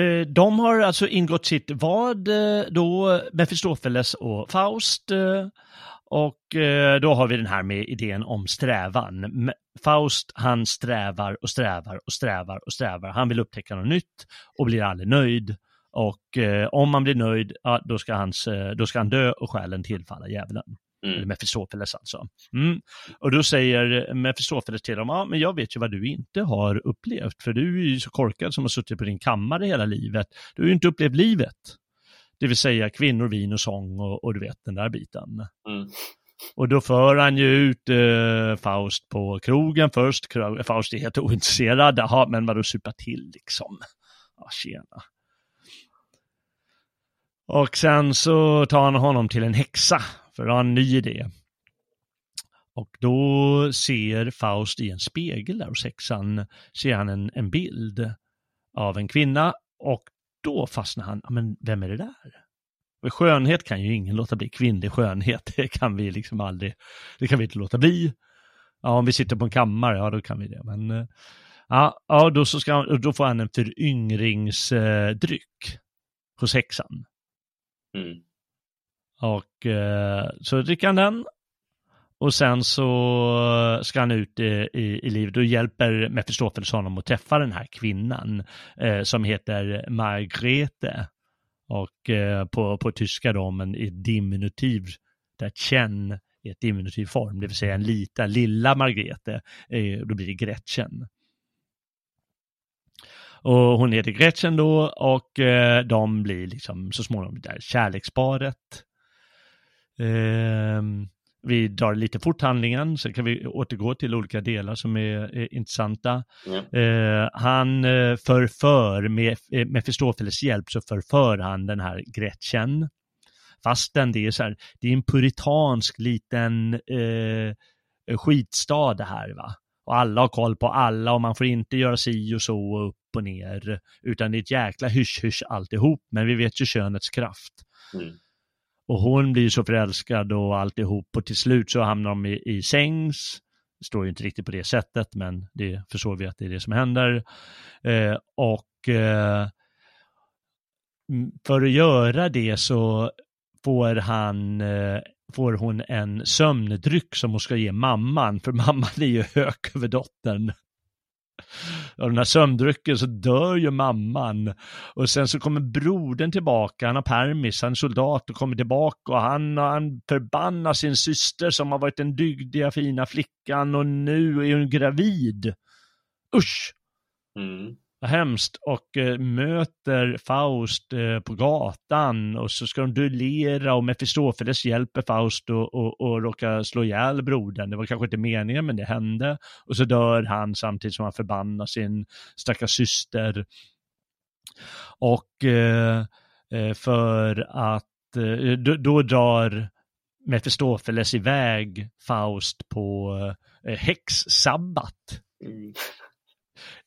Eh, de har alltså ingått sitt vad eh, då Mefistofeles och Faust. Och eh, då har vi den här med idén om strävan. Faust, han strävar och strävar och strävar och strävar. Han vill upptäcka något nytt och blir aldrig nöjd. Och eh, om man blir nöjd, ja, då, ska hans, eh, då ska han dö och själen tillfalla djävulen. Eller Mm. Mefistofeles alltså. Mm. Och då säger Mefistofeles till dem, ja men jag vet ju vad du inte har upplevt, för du är ju så korkad som har suttit på din kammare hela livet. Du har ju inte upplevt livet. Det vill säga kvinnor, vin och sång och, och du vet den där biten. Mm. Och då för han ju ut eh, Faust på krogen först. Faust är helt ointresserad. Jaha, men vadå supa till liksom? Ja, tjena. Och sen så tar han honom till en häxa, för att ha en ny idé. Och då ser Faust i en spegel där hos häxan, ser han en, en bild av en kvinna och då fastnar han, "Ja, men vem är det där? Och skönhet kan ju ingen låta bli, kvinnlig skönhet, det kan vi liksom aldrig, det kan vi inte låta bli. Ja, om vi sitter på en kammare, ja då kan vi det, men eh, ja, ja då, så ska då får han en föryngringsdryck hos häxan. Mm. Och eh, så dricker han den. Och sen så ska han ut i, i, i livet. och hjälper Mefistofeles honom att träffa den här kvinnan eh, som heter Margrete. Och eh, på, på tyska då, men i diminutiv, där Chen är ett diminutiv form, det vill säga en lita, lilla Margrete, eh, då blir det Gretchen. Och hon heter Gretchen då och eh, de blir liksom så småningom det där kärleksparet. Ehm, vi drar lite fort handlingen, så kan vi återgå till olika delar som är, är intressanta. Ja. Eh, han eh, förför, med eh, Mefistofeles hjälp så förför han den här Gretchen. Fastän det är så här, det är en puritansk liten eh, skitstad det här va. Och alla har koll på alla och man får inte göra si och så och upp och ner. Utan det är ett jäkla hysch-hysch alltihop. Men vi vet ju könets kraft. Mm. Och hon blir så förälskad och alltihop och till slut så hamnar de i, i sängs. Det står ju inte riktigt på det sättet men det förstår vi att det är det som händer. Eh, och eh, för att göra det så får han eh, får hon en sömndryck som hon ska ge mamman, för mamman är ju hök över dottern. Av den här sömndrycken så dör ju mamman. Och sen så kommer brodern tillbaka, han har permis, han är soldat och kommer tillbaka och han, han förbannar sin syster som har varit den dygdiga fina flickan och nu är hon gravid. Usch! Mm. Vad hemskt. Och eh, möter Faust eh, på gatan och så ska de duellera och Mefistofeles hjälper Faust och, och, och råkar slå ihjäl brodern. Det var kanske inte meningen men det hände. Och så dör han samtidigt som han förbannar sin stackars syster. Och eh, eh, för att eh, då, då drar Mefistofeles iväg Faust på eh, häxsabbat Mm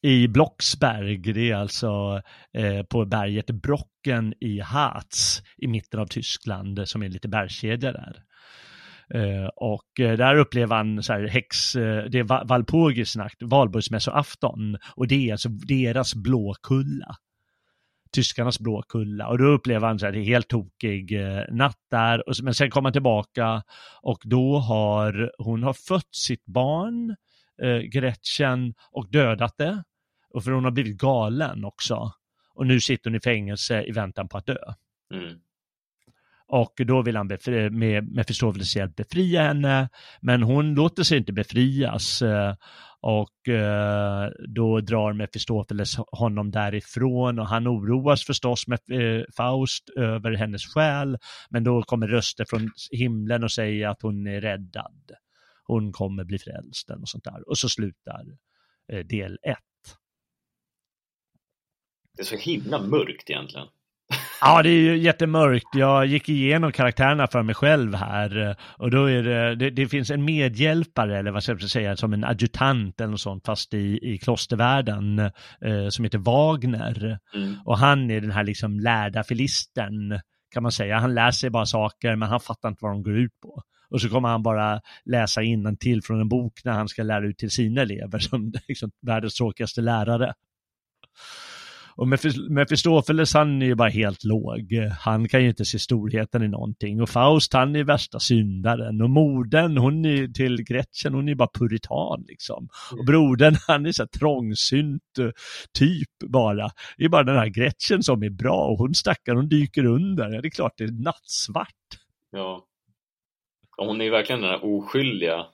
i Blocksberg. Det är alltså eh, på berget Brocken i Harz i mitten av Tyskland som är lite bergskedja där. Eh, och eh, där upplever han så här häx, eh, det är Va- valborgsmässoafton och det är alltså deras blåkulla. Tyskarnas blåkulla och då upplever han så här, det är helt tokig eh, natt där, men sen kommer han tillbaka och då har hon har fött sitt barn, eh, Gretchen, och dödat det. Och för hon har blivit galen också. Och nu sitter hon i fängelse i väntan på att dö. Mm. Och då vill han befri- med Mefistofeles hjälp befria henne, men hon låter sig inte befrias. eh, Och eh, då drar Mefistofeles honom därifrån och han oroas förstås med Faust över hennes själ. Men då kommer röster från himlen och säger att hon är räddad. Hon kommer bli frälst och sånt där. Och så slutar eh, del ett. Det är så himla mörkt egentligen. Ja, det är ju jättemörkt. Jag gick igenom karaktärerna för mig själv här och då är det, det, det finns en medhjälpare eller vad ska jag säga, som en adjutant eller något sånt fast i, i klostervärlden eh, som heter Wagner. Mm. Och han är den här liksom lärda filisten kan man säga. Han lär sig bara saker men han fattar inte vad de går ut på. Och så kommer han bara läsa till från en bok när han ska lära ut till sina elever som liksom världens tråkigaste lärare. Och Mefistofeles han är ju bara helt låg. Han kan ju inte se storheten i någonting. Och Faust han är värsta syndaren. Och modern hon är till Gretchen hon är bara puritan liksom. Och brodern han är så här trångsynt eh, typ bara. Det är bara den här Gretchen som är bra och hon stackar hon dyker under. Ja, det är klart det är nattsvart. Ja. Hon är verkligen den här oskyldiga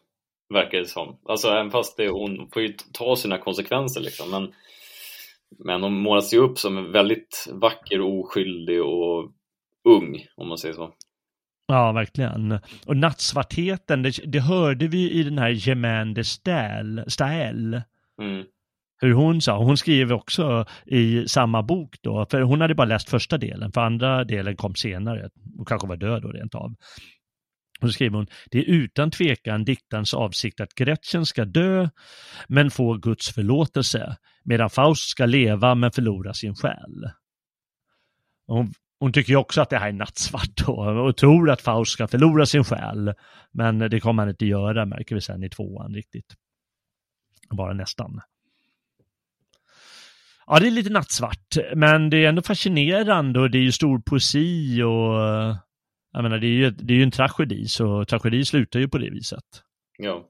verkar det som. Alltså även fast det, hon får ju ta sina konsekvenser liksom. Men men hon målas ju upp som en väldigt vacker oskyldig och ung, om man säger så. Ja, verkligen. Och nattsvartheten, det, det hörde vi i den här Gemainde Stael. Mm. Hur hon sa, hon skriver också i samma bok då, för hon hade bara läst första delen, för andra delen kom senare och kanske var död då rent av. Och så skriver hon, det är utan tvekan diktarens avsikt att Gretchen ska dö men få Guds förlåtelse, medan Faust ska leva men förlora sin själ. Hon, hon tycker ju också att det här är nattsvart då, och tror att Faust ska förlora sin själ. Men det kommer han inte göra, märker vi sen i tvåan riktigt. Bara nästan. Ja, det är lite nattsvart, men det är ändå fascinerande och det är ju stor poesi och jag menar, det är ju, det är ju en tragedi, så tragedi slutar ju på det viset. Ja.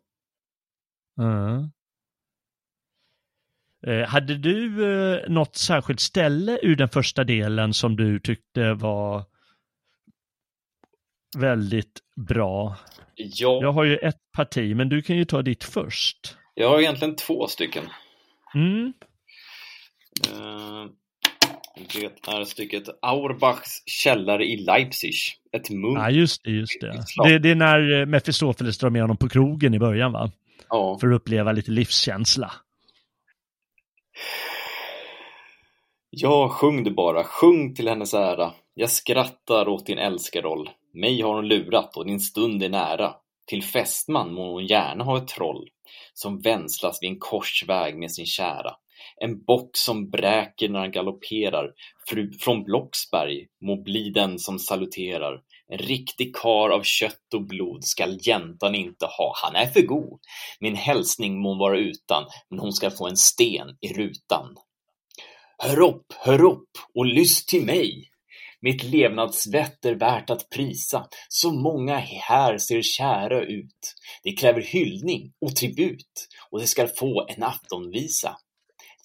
Eh, hade du eh, något särskilt ställe ur den första delen som du tyckte var väldigt bra? Ja. Jag har ju ett parti, men du kan ju ta ditt först. Jag har egentligen två stycken. Mm. Det är stycket Auerbachs källare i Leipzig. Ett munk. Ja, just det, just det. Det, det är när Mefistofeles drar med honom på krogen i början, va? Ja. För att uppleva lite livskänsla. Ja, sjung du bara, sjung till hennes ära. Jag skrattar åt din älskaroll. Mig har hon lurat och din stund är nära. Till fästman må hon gärna ha ett troll som vänslas vid en korsväg med sin kära. En bock som bräker när han galopperar från Blocksberg må bli den som saluterar. En riktig kar av kött och blod skall jäntan inte ha, han är för god. Min hälsning må vara utan, men hon ska få en sten i rutan. Hör upp, hör upp och lyss till mig. Mitt levnadsvett är värt att prisa, så många här ser kära ut. Det kräver hyllning och tribut, och det skall få en aftonvisa.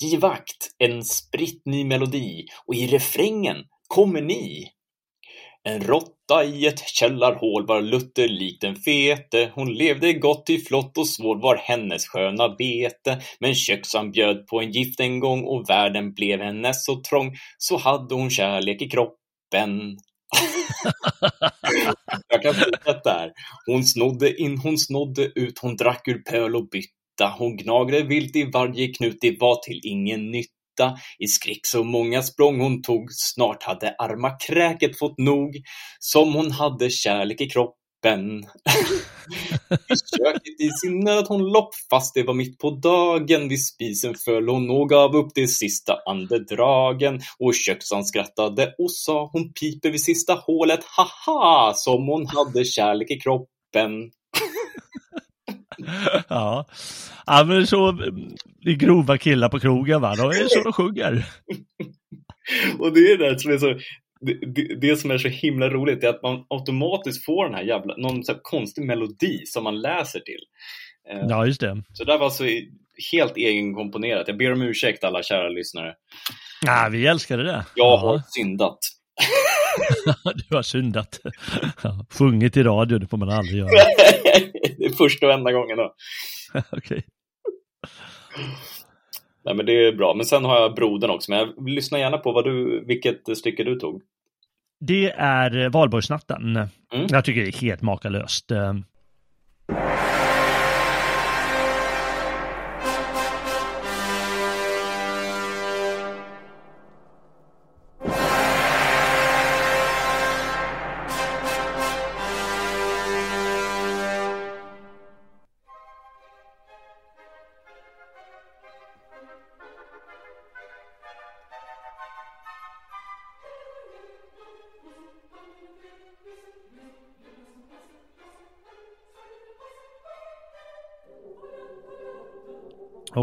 Giv akt, en spritt ny melodi, och i refrängen kommer ni. En råtta i ett källarhål var Luther likt en fete. Hon levde gott i flott och svår var hennes sköna bete. Men köksan bjöd på en gift en gång och världen blev hennes så trång. Så hade hon kärlek i kroppen. Jag kan fortsätta här. Hon snodde in, hon snodde ut, hon drack ur pöl och bytte. Hon gnagde vilt i varje knut, det var till ingen nytta. I skräck så många språng hon tog, snart hade arma kräket fått nog, som hon hade kärlek i kroppen. I köket i sin nöd hon lopp, fast det var mitt på dagen. Vid spisen föll hon och gav upp de sista andedragen. Och köksan skrattade och sa, hon piper vid sista hålet, haha, som hon hade kärlek i kroppen. ja. ja, men så det är grova killar på krogen va, då är så de sjunger. och det är det som är så, det, det, det, som är så himla roligt är att man automatiskt får den här jävla, någon så konstig melodi som man läser till. Eh, ja, just det. Så det var alltså helt egenkomponerat. Jag ber om ursäkt alla kära lyssnare. Ja, vi älskade det. Jag har syndat. du har syndat. Sjungit i radio, det får man aldrig göra. det är första och enda gången då. Okay. Nej men det är bra. Men sen har jag brodern också. Men jag lyssnar gärna på vad du, vilket stycke du tog. Det är valborgsnatten. Mm. Jag tycker det är helt makalöst.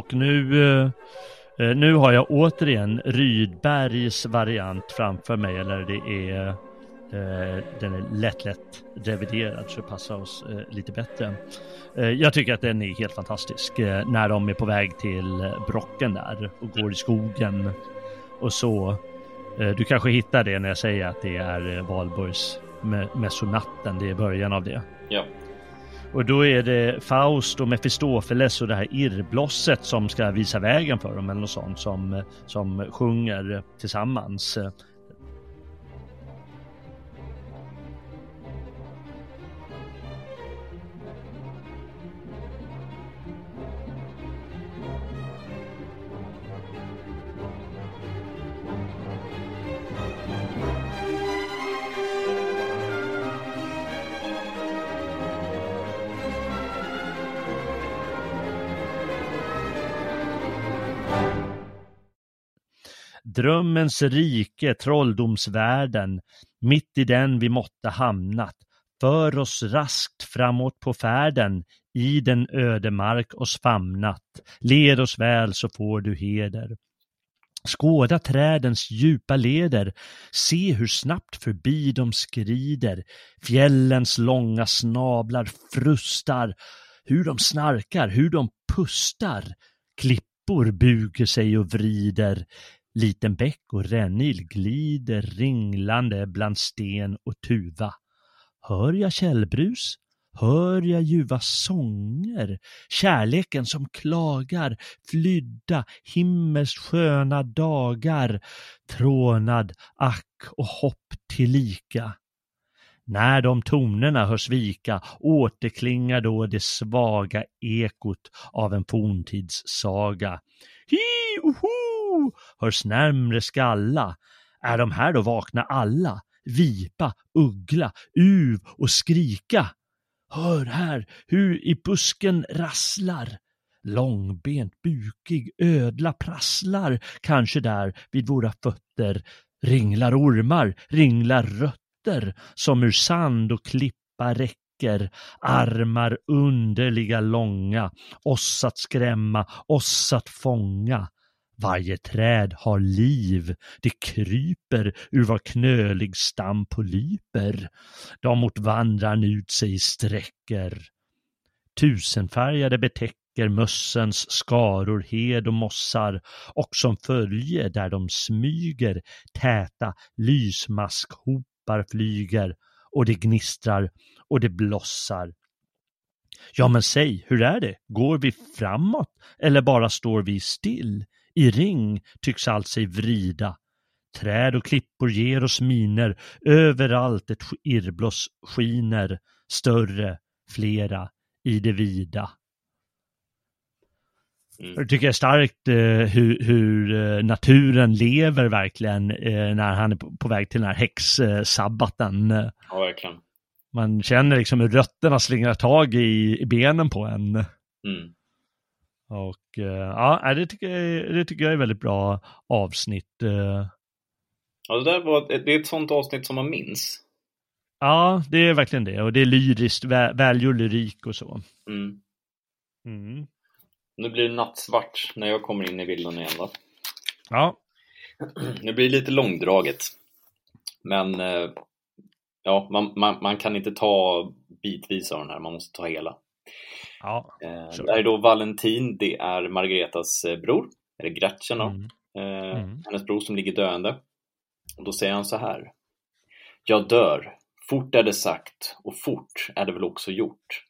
Och nu eh, eh, nu har jag återigen Rydbergs variant framför mig, eller det är eh, den är lätt, lätt reviderad så det passar oss eh, lite bättre. Eh, jag tycker att den är helt fantastisk eh, när de är på väg till Brocken där och går i skogen och så. Eh, du kanske hittar det när jag säger att det är Valborgs mässonatten, det är början av det. Ja. Och då är det Faust och Mefistofeles och det här irrblosset som ska visa vägen för dem eller något sånt som, som sjunger tillsammans. Drömmens rike, trolldomsvärlden, mitt i den vi måtte hamnat, för oss raskt framåt på färden, i den ödemark oss famnat. Led oss väl så får du heder. Skåda trädens djupa leder, se hur snabbt förbi de skrider. Fjällens långa snablar frustar, hur de snarkar, hur de pustar. Klippor buger sig och vrider, Liten bäck och rännil glider ringlande bland sten och tuva. Hör jag källbrus? Hör jag ljuva sånger? Kärleken som klagar, flydda himmels sköna dagar, trånad, ack och hopp tillika. När de tonerna hörs vika återklingar då det svaga ekot av en forntidssaga. Hi, oho, hörs närmre skalla. Är de här då vakna alla? Vipa, uggla, uv och skrika. Hör här hur i busken rasslar. Långbent, bukig ödla prasslar kanske där vid våra fötter. Ringlar ormar, ringlar rötter som ur sand och klippa räcker armar underliga långa, oss att skrämma, oss att fånga. Varje träd har liv, det kryper ur var knölig stam polyper. De mot vandran ut sig sträcker. Tusenfärgade betäcker mössens skaror hed och mossar och som följe där de smyger täta lysmaskhopar flyger och det gnistrar och det blossar. Ja men säg, hur är det? Går vi framåt eller bara står vi still? I ring tycks allt sig vrida. Träd och klippor ger oss miner, överallt ett irrbloss skiner, större, flera, i det vida. Mm. Jag tycker det är starkt eh, hur, hur eh, naturen lever verkligen eh, när han är på, på väg till den här häxsabbaten. Ja, verkligen. Man känner liksom hur rötterna slingrar tag i, i benen på en. Mm. Och uh, ja, det tycker, jag, det tycker jag är väldigt bra avsnitt. Uh. Ja, det, där var, det är ett sånt avsnitt som man minns. Ja, det är verkligen det. Och det är lyriskt, vä lyrik och så. Mm. Mm. Nu blir det nattsvart när jag kommer in i bilden igen va? Ja. Nu blir det lite långdraget. Men uh, ja, man, man, man, kan inte ta bitvis av den här, man måste ta hela. Ja, eh, det är då Valentin, det är Margaretas eh, bror, eller Gretchen då, mm. Eh, mm. hennes bror som ligger döende. Och då säger han så här. Jag dör, fort är det sagt och fort är det väl också gjort.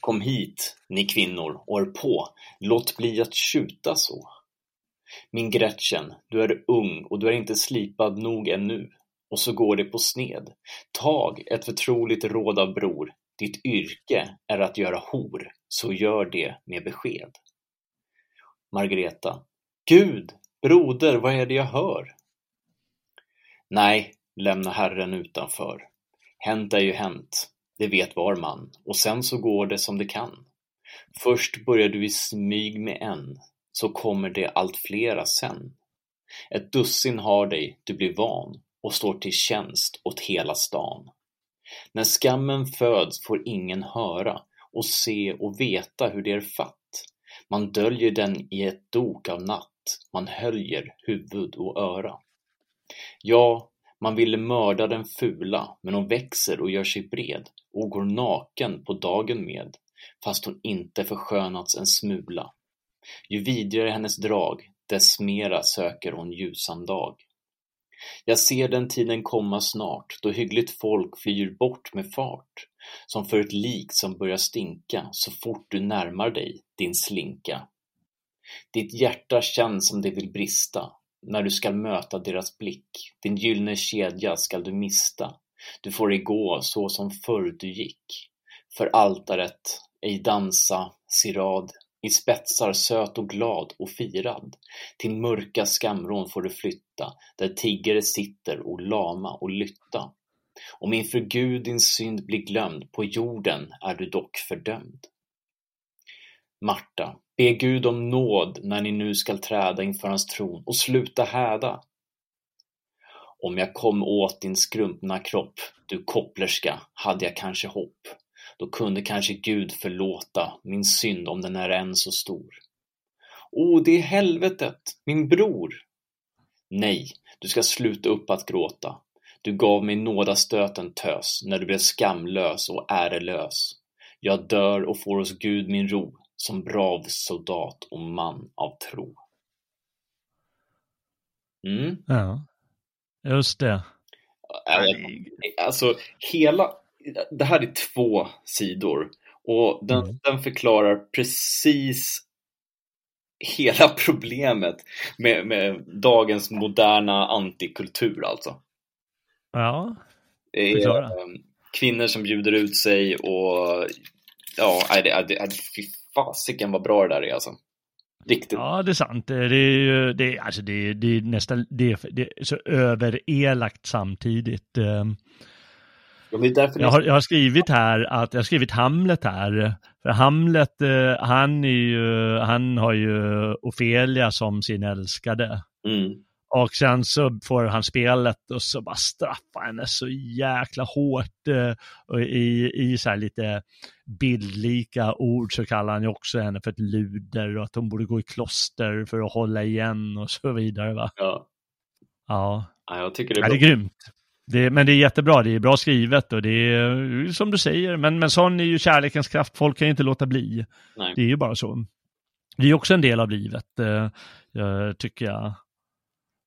Kom hit, ni kvinnor, och hör på, låt bli att tjuta så. Min Gretchen, du är ung och du är inte slipad nog ännu, och så går det på sned. Tag ett förtroligt råd av bror, ditt yrke är att göra hor, så gör det med besked. Margareta. Gud, broder, vad är det jag hör? Nej, lämna Herren utanför. Hänt är ju hänt, det vet var man, och sen så går det som det kan. Först börjar du i smyg med en, så kommer det allt flera sen. Ett dussin har dig, du blir van och står till tjänst åt hela stan. När skammen föds får ingen höra och se och veta hur det är fatt. Man döljer den i ett dok av natt man höljer huvud och öra. Ja, man ville mörda den fula, men hon växer och gör sig bred och går naken på dagen med, fast hon inte förskönats en smula. Ju vidrigare hennes drag, dess mera söker hon ljusan dag. Jag ser den tiden komma snart, då hyggligt folk flyr bort med fart, som för ett lik som börjar stinka så fort du närmar dig, din slinka. Ditt hjärta känns som det vill brista, när du skall möta deras blick, din gyllene kedja skall du mista, du får ej gå så som förr du gick. För altaret, ej dansa, sirad, i spetsar söt och glad och firad. Till mörka skamvrån får du flytta, där tiggare sitter och lama och lytta. Om inför Gud din synd blir glömd, på jorden är du dock fördömd. Marta, be Gud om nåd när ni nu skall träda inför hans tron och sluta häda. Om jag kom åt din skrumpna kropp, du kopplerska, hade jag kanske hopp. Då kunde kanske Gud förlåta min synd om den är än så stor. O, det är helvetet, min bror! Nej, du ska sluta upp att gråta. Du gav mig nådastöten tös, när du blev skamlös och ärelös. Jag dör och får hos Gud min ro, som brav soldat och man av tro. Mm. Ja, just det. Alltså, hela, det här är två sidor och den, mm. den förklarar precis hela problemet med, med dagens moderna antikultur alltså. Ja, förklara. Ehm, kvinnor som bjuder ut sig och ja, det, det, fy fasiken vad bra det där är alltså. Riktigt. Ja, det är sant. Det är ju, det är, alltså det, det är nästan, det är, det är så överelakt samtidigt. Jag, har, jag har skrivit här att jag har skrivit Hamlet här. För Hamlet, eh, han, är ju, han har ju Ofelia som sin älskade. Mm. Och sen så får han spelet och så bara straffar henne så jäkla hårt. Eh, och i, i så här lite bildlika ord så kallar han ju också henne för ett luder och att hon borde gå i kloster för att hålla igen och så vidare. Va? Ja. Ja. ja jag tycker det är, ja, det är grymt. Det, men det är jättebra, det är bra skrivet och det är som du säger, men, men sån är ju kärlekens kraft, folk kan ju inte låta bli. Nej. Det är ju bara så. Det är också en del av livet, eh, tycker jag.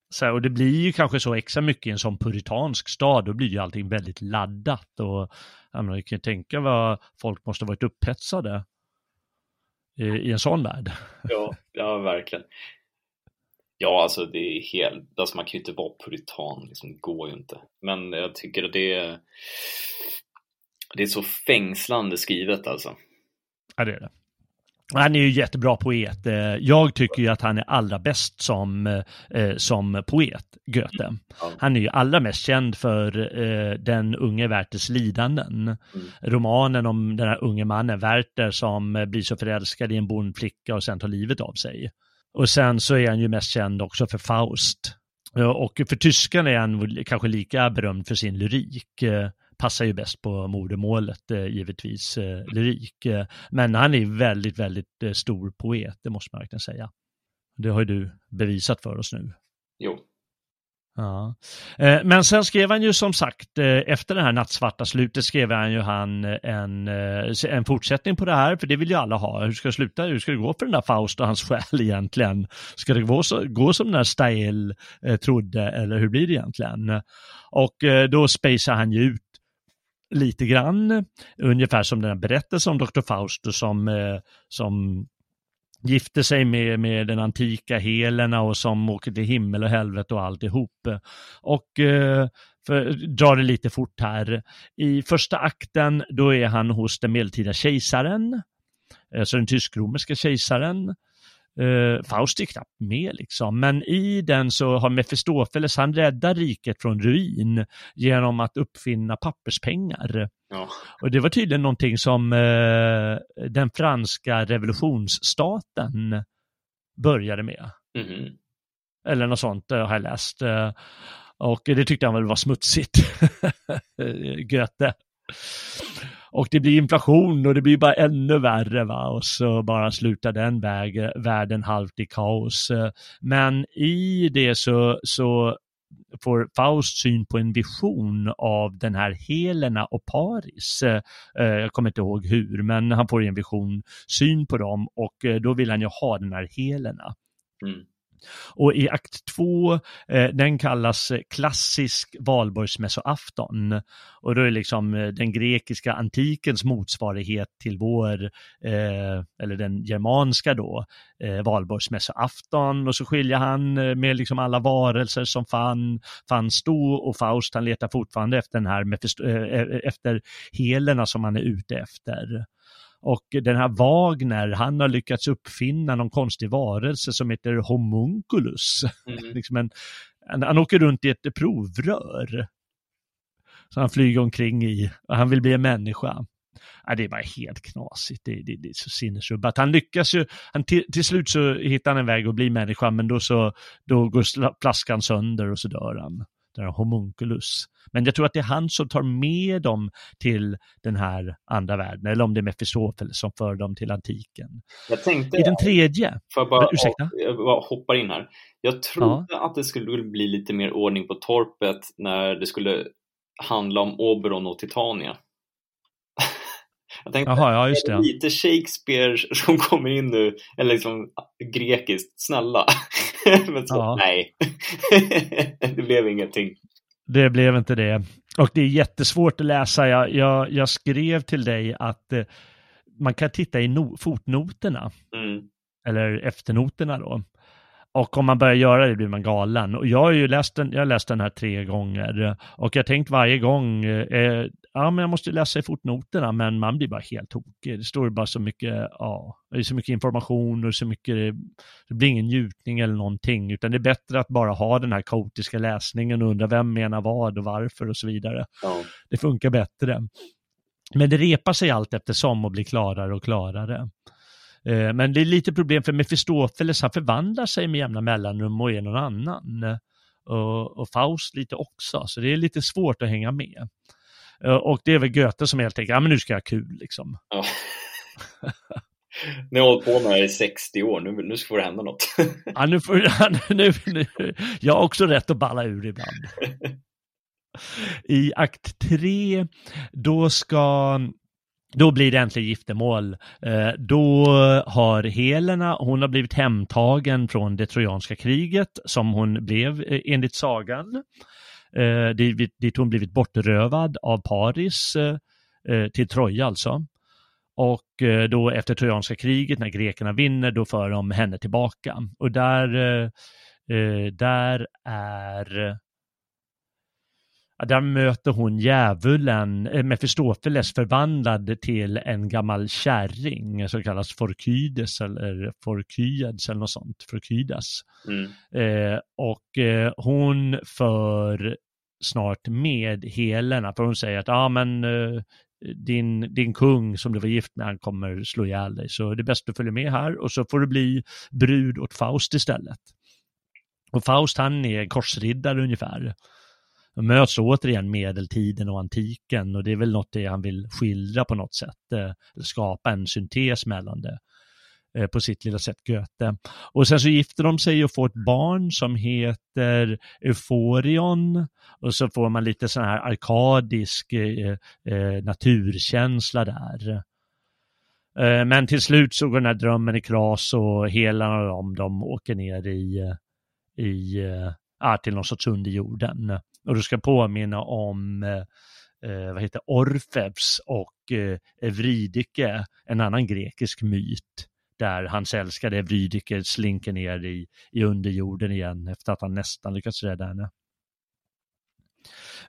Så här, och det blir ju kanske så extra mycket i en sån puritansk stad, då blir ju allting väldigt laddat och jag menar, kan tänka vad folk måste varit upphetsade i, i en sån värld. Ja, ja verkligen. Ja, alltså det är helt, alltså man kan ju inte vara puritan, liksom, det går ju inte. Men jag tycker att det är, det är så fängslande skrivet alltså. Ja, det är det. Han är ju jättebra poet. Eh, jag tycker ju att han är allra bäst som, eh, som poet, Goethe. Mm. Han är ju allra mest känd för eh, Den unge Werthers lidanden. Mm. Romanen om den här unge mannen Werther som blir så förälskad i en bondflicka och sen tar livet av sig. Och sen så är han ju mest känd också för Faust. Och för tyskan är han kanske lika berömd för sin lyrik. Eh, passar ju bäst på modermålet eh, givetvis, eh, lyrik. Men han är väldigt, väldigt stor poet, det måste man verkligen säga. Det har ju du bevisat för oss nu. Jo, Ja. Eh, men sen skrev han ju som sagt, eh, efter det här nattsvarta slutet skrev han ju han eh, en, en fortsättning på det här, för det vill ju alla ha. Hur ska det sluta? Hur ska det gå för den där Faust och hans själ egentligen? Ska det gå, så, gå som den där Stael trodde, eller hur blir det egentligen? Och då spacear han ju ut lite grann, ungefär som den här berättelsen om Dr. Faust som, som gifte sig med, med den antika Helena och som åker till himmel och helvete och alltihop. Och eh, för, dra det lite fort här. I första akten då är han hos den medeltida kejsaren, alltså den tysk-romerska kejsaren. Uh, Faust är knappt med liksom, men i den så har Mefistofeles, han räddar riket från ruin genom att uppfinna papperspengar. Ja. Och det var tydligen någonting som uh, den franska revolutionsstaten började med. Mm. Eller något sånt uh, har jag läst. och det tyckte han väl var smutsigt. Goethe och det blir inflation och det blir bara ännu värre va och så bara slutar den väg, världen halvt i kaos. Men i det så, så får Faust syn på en vision av den här Helena och Paris. Eh, jag kommer inte ihåg hur, men han får en vision, syn på dem och eh, då vill han ju ha den här Helena. Mm. Och i akt två, eh, den kallas eh, klassisk valborgsmässoafton. Och då är det liksom eh, den grekiska antikens motsvarighet till vår, eh, eller den germanska då, eh, valborgsmässoafton. Och så skiljer han eh, med liksom alla varelser som fann, fanns då och Faust han letar fortfarande efter den här, e-, efter helerna som han är ute efter. Och den här Wagner, han har lyckats uppfinna någon konstig varelse som heter homunculus. Mm. liksom en, han, han åker runt i ett provrör. Så han flyger omkring i, och han vill bli en människa. Ja, det är bara helt knasigt, det, det, det är så sinnesrubbat. Han lyckas ju, han till, till, slut så hittar han en väg att bli människa, men då så då går flaskan sönder och så dör han den här homunculus. Men jag tror att det är han som tar med dem till den här andra världen, eller om det är Mefistofeles som för dem till antiken. Jag tänkte, I den tredje, jag bara, ursäkta? Jag bara hoppar in här. Jag trodde ja. att det skulle bli lite mer ordning på torpet när det skulle handla om Oberon och Titania. Jag tänkte, Jaha, ja, just det. lite Shakespeare som kommer in nu, eller liksom grekiskt, snälla. Men så, ja. nej, det blev ingenting. Det blev inte det. Och det är jättesvårt att läsa. Jag, jag, jag skrev till dig att eh, man kan titta i no fotnoterna, mm. eller efternoterna då. Och om man börjar göra det blir man galen. Och jag har ju läst den, jag har läst den här tre gånger och jag har tänkt varje gång, eh, ja men jag måste läsa i fotnoterna, men man blir bara helt tokig. Det står bara så mycket, ja, det är så mycket information och så mycket, det blir ingen njutning eller någonting, utan det är bättre att bara ha den här kaotiska läsningen och undra vem menar vad och varför och så vidare. Ja. Det funkar bättre. Men det repar sig allt eftersom och blir klarare och klarare. Eh, men det är lite problem för Mefistofeles, han förvandlar sig med jämna mellanrum och är någon annan. Och, och Faust lite också, så det är lite svårt att hänga med. Eh, och det är väl Goethe som helt enkelt, ja men nu ska jag ha kul liksom. Ja. Ni har hållit på med det i 60 år, nu, nu får det hända något. ja, nu får, nu, nu, jag har också rätt att balla ur ibland. I akt 3, då ska då blir det äntligen giftermål. Eh, då har Helena, hon har blivit hemtagen från det trojanska kriget som hon blev eh, enligt sagan. Eh, dit hon blivit bortrövad av Paris till Troja alltså. Och då efter trojanska kriget när grekerna vinner då för de henne tillbaka. Och där, där är där möter hon djävulen, eh, Mefistofeles förvandlad till en gammal kärring som kallas Forkydes eller Forkyades eller något sånt, Forkydas. Mm. Eh, och eh, hon för snart med Helena, för hon säger att ja men eh, din, din kung som du var gift med, han kommer slå ihjäl dig, så det är bäst att följer med här och så får du bli brud åt Faust istället. Och Faust han är korsriddare ungefär. Möts återigen medeltiden och antiken och det är väl något det han vill skildra på något sätt, eh, skapa en syntes mellan det eh, på sitt lilla sätt Goethe. Och sen så gifter de sig och får ett barn som heter Euforion och så får man lite sån här arkadisk eh, eh, naturkänsla där. Eh, men till slut så går den här drömmen i kras och hela de, de åker ner i, i eh, ja, till någon sorts underjorden. Och du ska påminna om eh, eh vad heter Orfeus och eh, Evridike, en annan grekisk myt där hans älskade Vrydiker slinker ner i, i underjorden igen efter att han nästan lyckats rädda henne.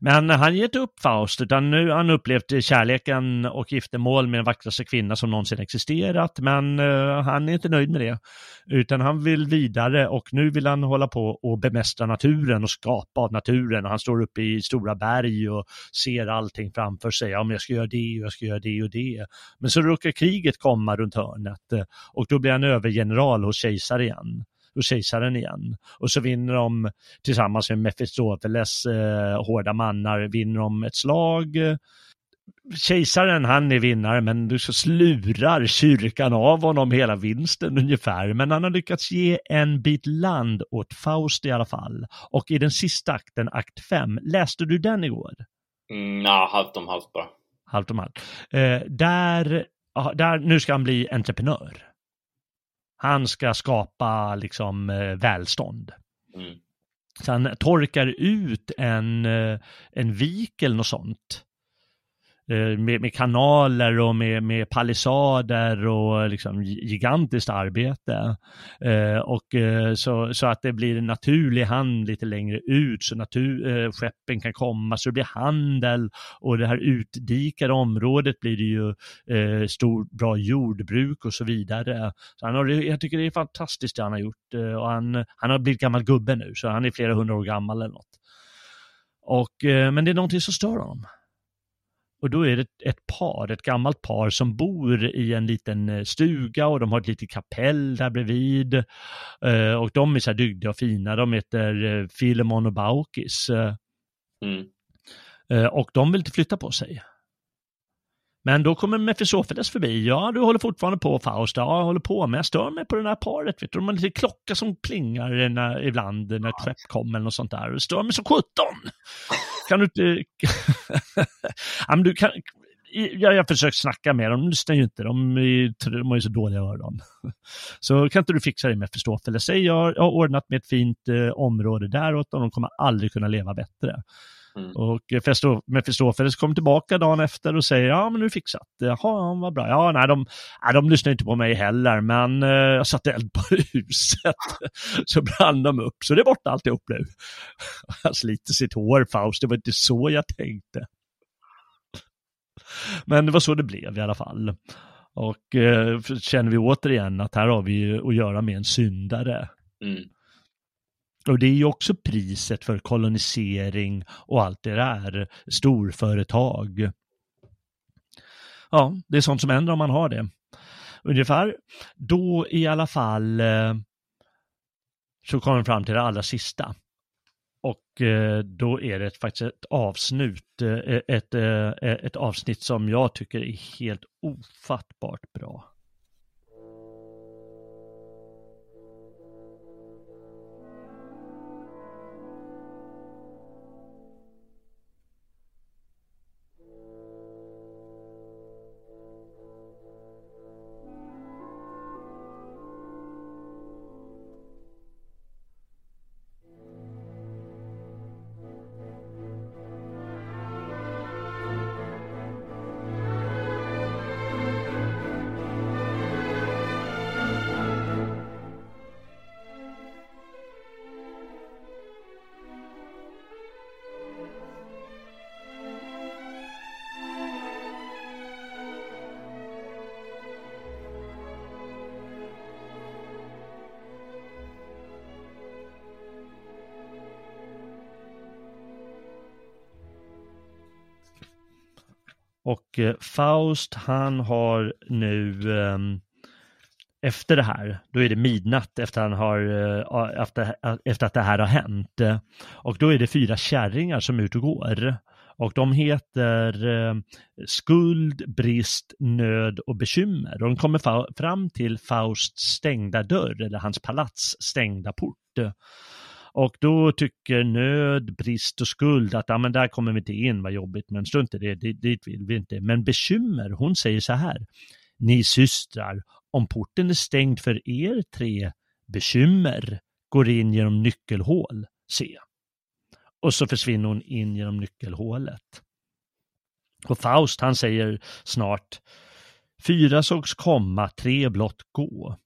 Men han ger inte upp Faust, utan nu har han upplevt kärleken och giftermål med den vackraste kvinna som någonsin existerat, men uh, han är inte nöjd med det. Utan han vill vidare och nu vill han hålla på och bemästra naturen och skapa av naturen. Han står uppe i stora berg och ser allting framför sig. Ja, men jag ska göra det och jag ska göra det och det. Men så råkar kriget komma runt hörnet eh, och då blir han övergeneral hos kejsar igen och kejsaren igen. Och så vinner de tillsammans med Mefistofeles eh, hårda mannar, vinner de ett slag. kejsaren han är vinnare men du så slurar kyrkan av honom hela vinsten ungefär. Men han har lyckats ge en bit land åt Faust i alla fall. Och i den sista akten, akt 5, läste du den igår? Mm, ja, halvt om halvt bara. Halvt om halvt. Eh, där, där, nu ska han bli entreprenör. Han ska skapa liksom eh, välstånd. Mm. Så han torkar ut en, eh, en vik eller något sånt Eh, med, med, kanaler och med, med palissader och liksom gigantiskt arbete. Eh, och eh, så, så att det blir en naturlig hand lite längre ut så natur, eh, skeppen kan komma så det blir handel och det här utdikade området blir det ju eh, stor, bra jordbruk och så vidare. Så han har, jag tycker det är fantastiskt det han har gjort eh, och han, han har blivit gammal gubbe nu så han är flera hundra år gammal eller något. Och, eh, men det är någonting som stör honom. Och då är det ett par, ett gammalt par som bor i en liten eh, stuga och de har ett litet kapell där bredvid. Eh, och de är så här dygdiga och fina. De heter eh, Filemon och Baukis. Mm. Och de vill inte flytta på sig. Men då kommer Mefistofeles förbi. Ja, du håller fortfarande på Faust. Ja, jag håller på, men jag stör mig på det här paret. Vet du. De har en liten klocka som plingar när, ibland när ett skepp kommer eller något sånt där. Det stör mig som sjutton. Kan du inte... ja, men du kan... Jag, har försökt snacka med dem, de lyssnar ju inte. De, är, de har ju så dåliga öron. Så kan inte du fixa det med förståelse? Säg jag har ordnat med ett fint eh, område där och. De kommer aldrig kunna leva bättre. Mm. Och Mefistofeles kommer tillbaka dagen efter och säger ja men nu är det fixat. Jaha, vad bra. Ja, nej de, nej, de lyssnar inte på mig heller men eh, jag satte eld på huset. så brann de upp så det är borta alltihop nu. Han sliter sitt hår Faust, det var inte så jag tänkte. Men det var så det blev i alla fall. Och eh, känner vi återigen att här har vi att göra med en syndare. Mm. Och det är ju också priset för kolonisering och allt det där, storföretag. Ja, det är sånt som händer om man har det. Ungefär då i alla fall eh, så kommer vi fram till det allra sista. Och eh, då är det faktiskt ett avsnitt, eh, ett, ett, ett avsnitt som jag tycker är helt ofattbart bra. Och eh, Faust han har nu ehm, efter det här, då är det midnatt efter, han har, eh, efter, efter att det här har hänt. Och då är det fyra kärringar som är ute och går. Och de heter ehm, skuld, brist, nöd och bekymmer. Och de kommer fram till Fausts stängda dörr, eller hans palats stängda port. Och då tycker nöd, brist och skuld att ah, men där kommer vi inte in, vad jobbigt, men strunt i det, dit vill vi inte. Men bekymmer, hon säger så här, ni systrar, om porten är stängd för er tre, bekymmer, går in genom nyckelhål, se. Och så försvinner hon in genom nyckelhålet. Och Faust han säger snart, fyra sågs komma, tre blott gå.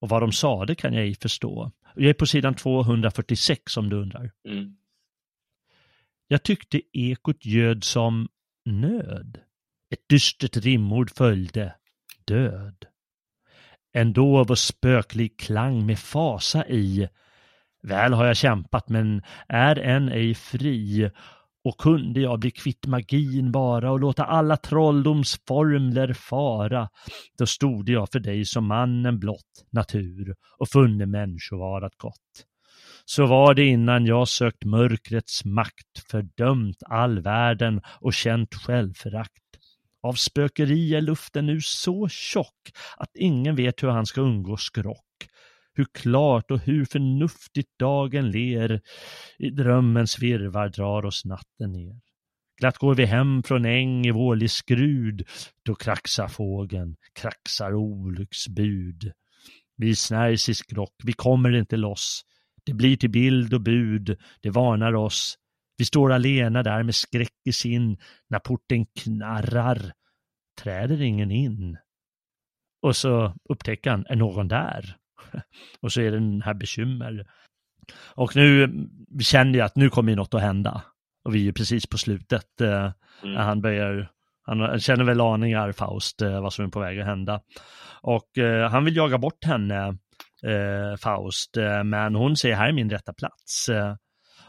Och vad de sade kan jag ej förstå. Jag är på sidan 246 om du undrar. Mm. Jag tyckte ekot ljöd som nöd. Ett dystert rimord följde, död. Dov och spöklig klang med fasa i. Väl har jag kämpat men är än ej fri och kunde jag bli kvitt magin bara och låta alla trolldomsformler fara, då stod jag för dig som mannen blott, natur, och funne människovarat gott. Så var det innan jag sökt mörkrets makt, fördömt all världen och känt självförakt. Av spökeri är luften nu så tjock att ingen vet hur han ska undgå skrock. Hur klart och hur förnuftigt dagen ler, i drömmens virvar drar oss natten ner. Glatt går vi hem från äng i vårlig skrud, då kraxar fågeln, kraxar olycksbud. Vi snärjs i skrock, vi kommer inte loss. Det blir till bild och bud, det varnar oss. Vi står alena där med skräck i sin, när porten knarrar, träder ingen in. Och så upptäcker han, är någon där? Och så är det den här bekymmer. Och nu känner jag att nu kommer något att hända. Och vi är ju precis på slutet. Eh, mm. Han börjar, han känner väl aningar, Faust, eh, vad som är på väg att hända. Och eh, han vill jaga bort henne, eh, Faust, eh, men hon säger här är min rätta plats. Eh,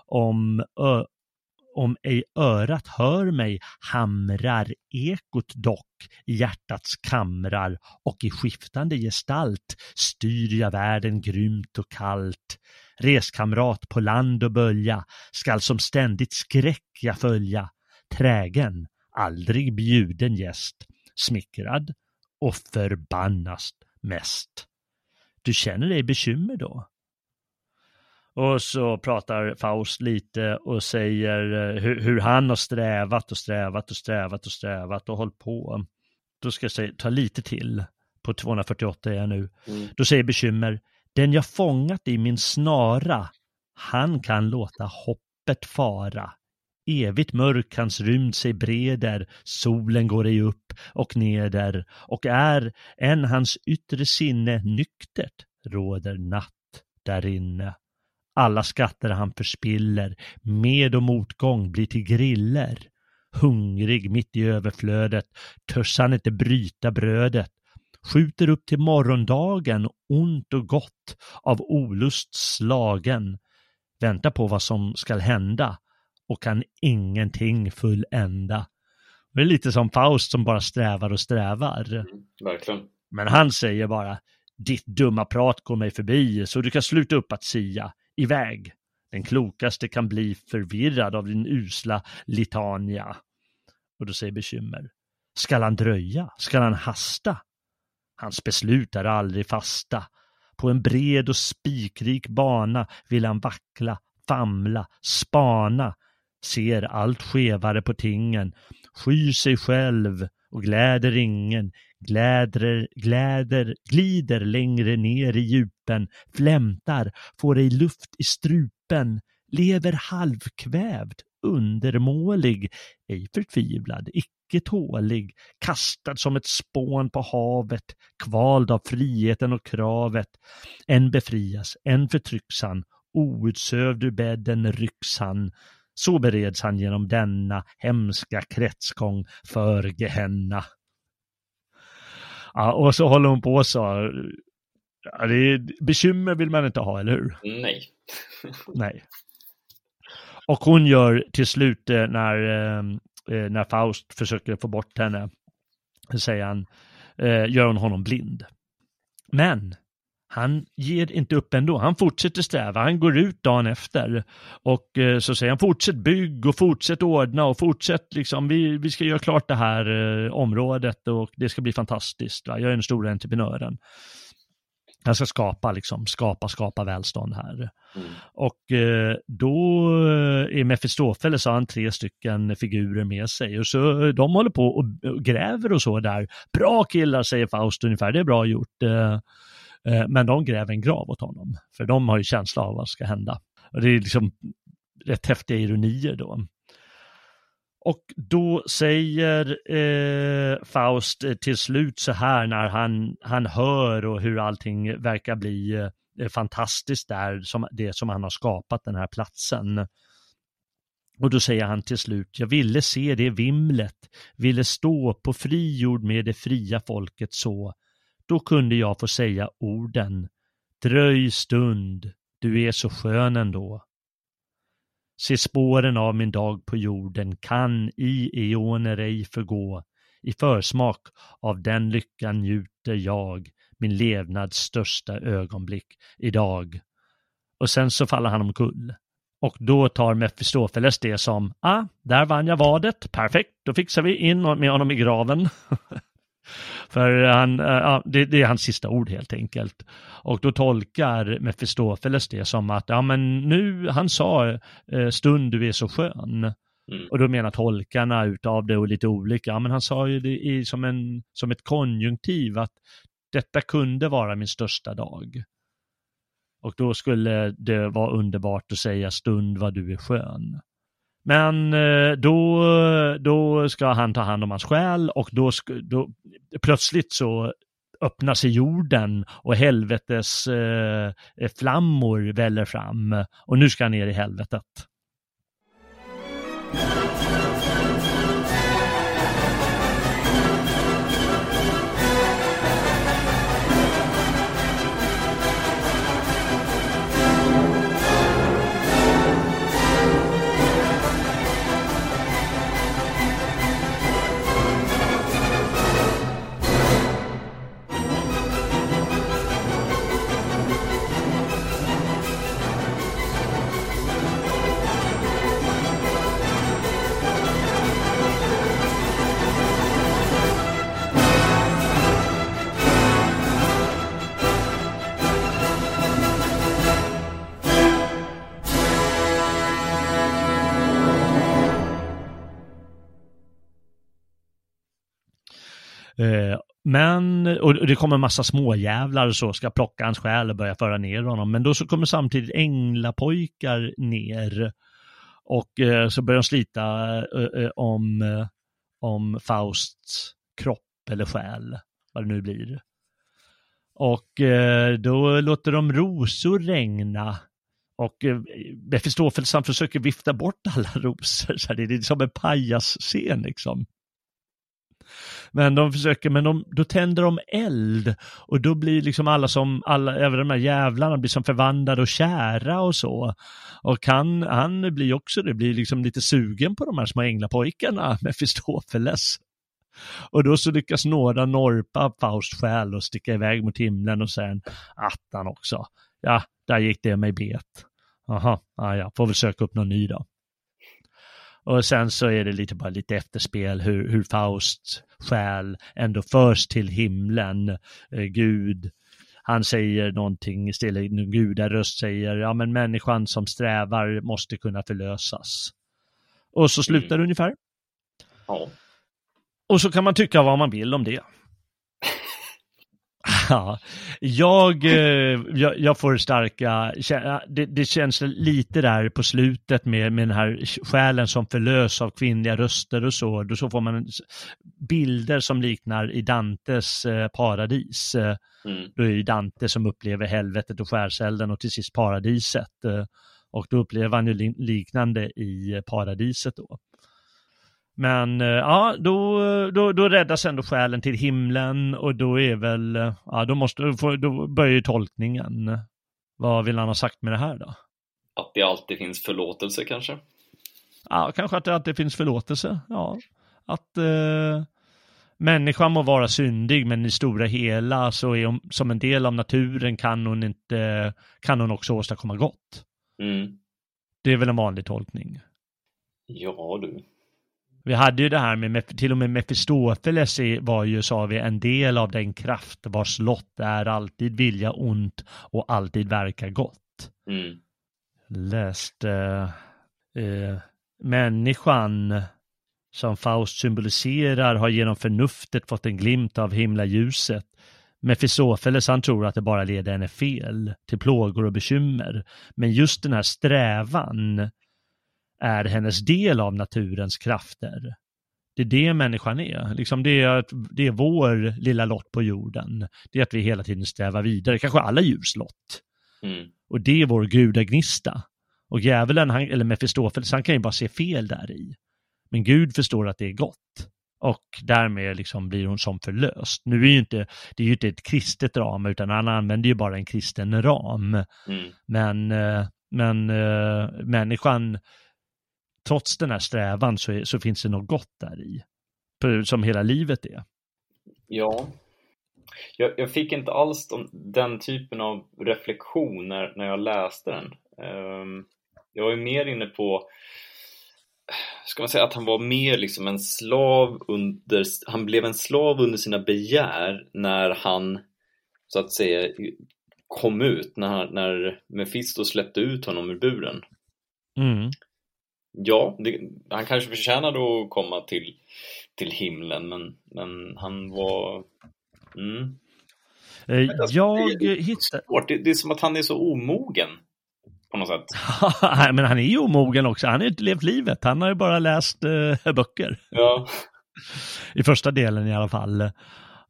om, om ej örat hör mig hamrar ekot dock i hjärtats kamrar och i skiftande gestalt styr jag världen grymt och kallt. Reskamrat på land och bölja skall som ständigt skräck jag följa. Trägen, aldrig bjuden gäst, smickrad och förbannast mest. Du känner dig bekymmer då? Och så pratar Faust lite och säger eh, hur, hur, han har strävat och strävat och strävat och strävat och hållit på. Då ska jag säga, ta lite till. På 248 är jag nu. Mm. Då säger bekymmer, den jag fångat i min snara, han kan låta hoppet fara. Evigt mörk hans rymd sig breder, solen går ej upp och neder och är än hans yttre sinne nyktert råder natt därinne. Alla skatter han förspiller, med och motgång blir till griller. Hungrig mitt i överflödet, törs han inte bryta brödet. Skjuter upp till morgondagen, ont och gott, av olust slagen. Väntar på vad som skall hända och kan ingenting fullända. Det är lite som Faust som bara strävar och strävar. Mm, verkligen. Men han säger bara, ditt dumma prat går mig förbi, så du kan sluta upp att sia iväg. Den klokaste kan bli förvirrad av din usla litania. Och då säger bekymmer. Skall han dröja? Skall han hasta? Hans beslut är aldrig fasta. På en bred och spikrik bana vill han vackla, famla, spana, ser allt skevare på tingen, skyr sig själv och gläder ingen, gläder, gläder, glider längre ner i djupen, flämtar, får ej luft i strupen, lever halvkvävd, undermålig, ej förtvivlad, icke tålig, kastad som ett spån på havet, kvald av friheten och kravet. En befrias, en förtrycks han, outsövd ur bädden rycks han, så bereds han genom denna hemska kretsgång för Gehenna. Ja, och så håller hon på så. Ja, det är, bekymmer vill man inte ha, eller hur? Nej. Nej. Och hon gör till slut eh, när, eh, eh, när Faust försöker få bort henne, säger han, gör hon honom blind. Men han ger inte upp ändå. Han fortsätter sträva. Han går ut dagen efter och eh, så säger han fortsätt bygg och fortsätt ordna och fortsätt liksom. Vi, vi ska göra klart det här eh, området och det ska bli fantastiskt. Va? Jag är den stora entreprenören. Jag ska skapa, liksom, skapa, skapa välstånd här. Mm. Och eh, då är Mefistofeles, har han tre stycken figurer med sig. Och så de håller på och gräver och så där. Bra killar, säger Faust ungefär, det är bra gjort. Eh, Eh, men de gräver en grav åt honom, för de har ju känsla av vad som ska hända. Och det är liksom rätt häftiga ironier då. Och då säger eh, Faust eh, till slut så här när han, han hör och hur allting verkar bli eh, fantastiskt där, som det som han har skapat den här platsen. Och då säger han till slut, jag ville se det vimlet, ville stå på fri jord med det fria folket så, då kunde jag få säga orden Dröj stund, du är så skön ändå. Se spåren av min dag på jorden kan i eoner ej förgå. I försmak av den lyckan njuter jag min levnads största ögonblick idag. Och sen så faller han omkull Och då tar Mefistofeles det som, ah, där vann jag vadet, perfekt, då fixar vi in med honom i graven. För han, ja, det, det, är hans sista ord helt enkelt. Och då tolkar Mefistofeles det som att, ja men nu, han sa stund du är så skön. Mm. Och då menar tolkarna utav det och lite olika, ja men han sa ju det i, som, en, som ett konjunktiv att detta kunde vara min största dag. Och då skulle det vara underbart att säga stund vad du är skön. Men eh, då, då ska han ta hand om hans själ och då, då plötsligt så öppnar sig jorden och helvetes eh, flammor väller fram och nu ska han ner i helvetet. Eh, men, och det kommer en massa småjävlar och så, ska plocka hans själ och börja föra ner honom. Men då så kommer samtidigt änglapojkar ner. Och eh, så börjar de slita eh, om, om Fausts kropp eller själ, vad det nu blir. Och då låter de rosor regna. Och Mefistofels han försöker vifta bort alla rosor. Så det är som en pajasscen liksom. Men de försöker, men de, då tänder de eld och då blir liksom alla som, alla, även de här jävlarna blir som förvandlade och kära och så. Och han, han blir också det, blir liksom lite sugen på de här små änglapojkarna Mefistofeles. Och då så lyckas några norpa Faust själ och sticka iväg mot himlen och sen attan också. Ja, där gick det mig bet. Jaha, ja, ja, får väl söka upp någon ny då. Och sen så är det lite bara lite efterspel hur, hur Faust själ ändå förs till himlen. Eh, Gud, han säger någonting stilla, gudaröst säger, ja men människan som strävar måste kunna förlösas. Och så slutar mm. det ungefär. Ja. Och så kan man tycka vad man vill om det. Ja, jag, eh, jag, jag, får starka, det, det, känns lite där på slutet med, med den här själen som förlös av kvinnliga röster och så. Då så får man bilder som liknar i Dantes eh, paradis. Eh, mm. Då är det Dante som upplever helvetet och skärselden och till sist paradiset. Och då upplever han ju liknande i paradiset då. Men eh, ja, då, då, då räddas ändå själen till himlen och då är väl, ja då måste, då börjar ju tolkningen. Vad vill han ha sagt med det här då? Att det alltid finns förlåtelse kanske? Ja, kanske att det alltid finns förlåtelse, ja. Att eh, människan må vara syndig, men i stora hela så är hon som en del av naturen kan hon inte, kan hon också åstadkomma gott. Mm. Det är väl en vanlig tolkning. Ja du. Vi hade ju det här med, till och med Mefistofeles var ju, sa vi, en del av den kraft vars lott är alltid vilja ont och alltid verka gott. Mm. Läste eh, människan som Faust symboliserar har genom förnuftet fått en glimt av himlaljuset. Mefistofeles han tror att det bara leder henne fel, till plågor och bekymmer. Men just den här strävan är hennes del av naturens krafter. Det är det människan är. Liksom det, är det är vår lilla lott på jorden. Det är att vi hela tiden strävar vidare, kanske alla djurs lott. Mm. Och det är vår gudagnista. Och djävulen, han, eller Mefistofeles, han kan ju bara se fel där i. Men Gud förstår att det är gott. Och därmed liksom blir hon som förlöst. Nu är ju inte, det är ju inte ett kristet ram, utan han använder ju bara en kristen ram. Mm. Men, eh, men äh, människan trots den här strävan så, är, så finns det något gott där i. Som hela livet är. Ja. Jag, jag fick inte alls de, den typen av reflektion när, när jag läste den. Um, jag är mer inne på ska man säga att han var mer liksom en slav under, han blev en slav under sina begär när han så att säga kom ut, när, när Mephisto släppte ut honom ur buren. Mm. Ja, det, han kanske förtjänade att komma till, till himlen, men, men han var... Mm. Eh, jag hittade... Det, det är som att han är så omogen på något sätt. men han är ju omogen också. Han har ju inte levt livet. Han har ju bara läst eh, böcker. Ja. I första delen i alla fall.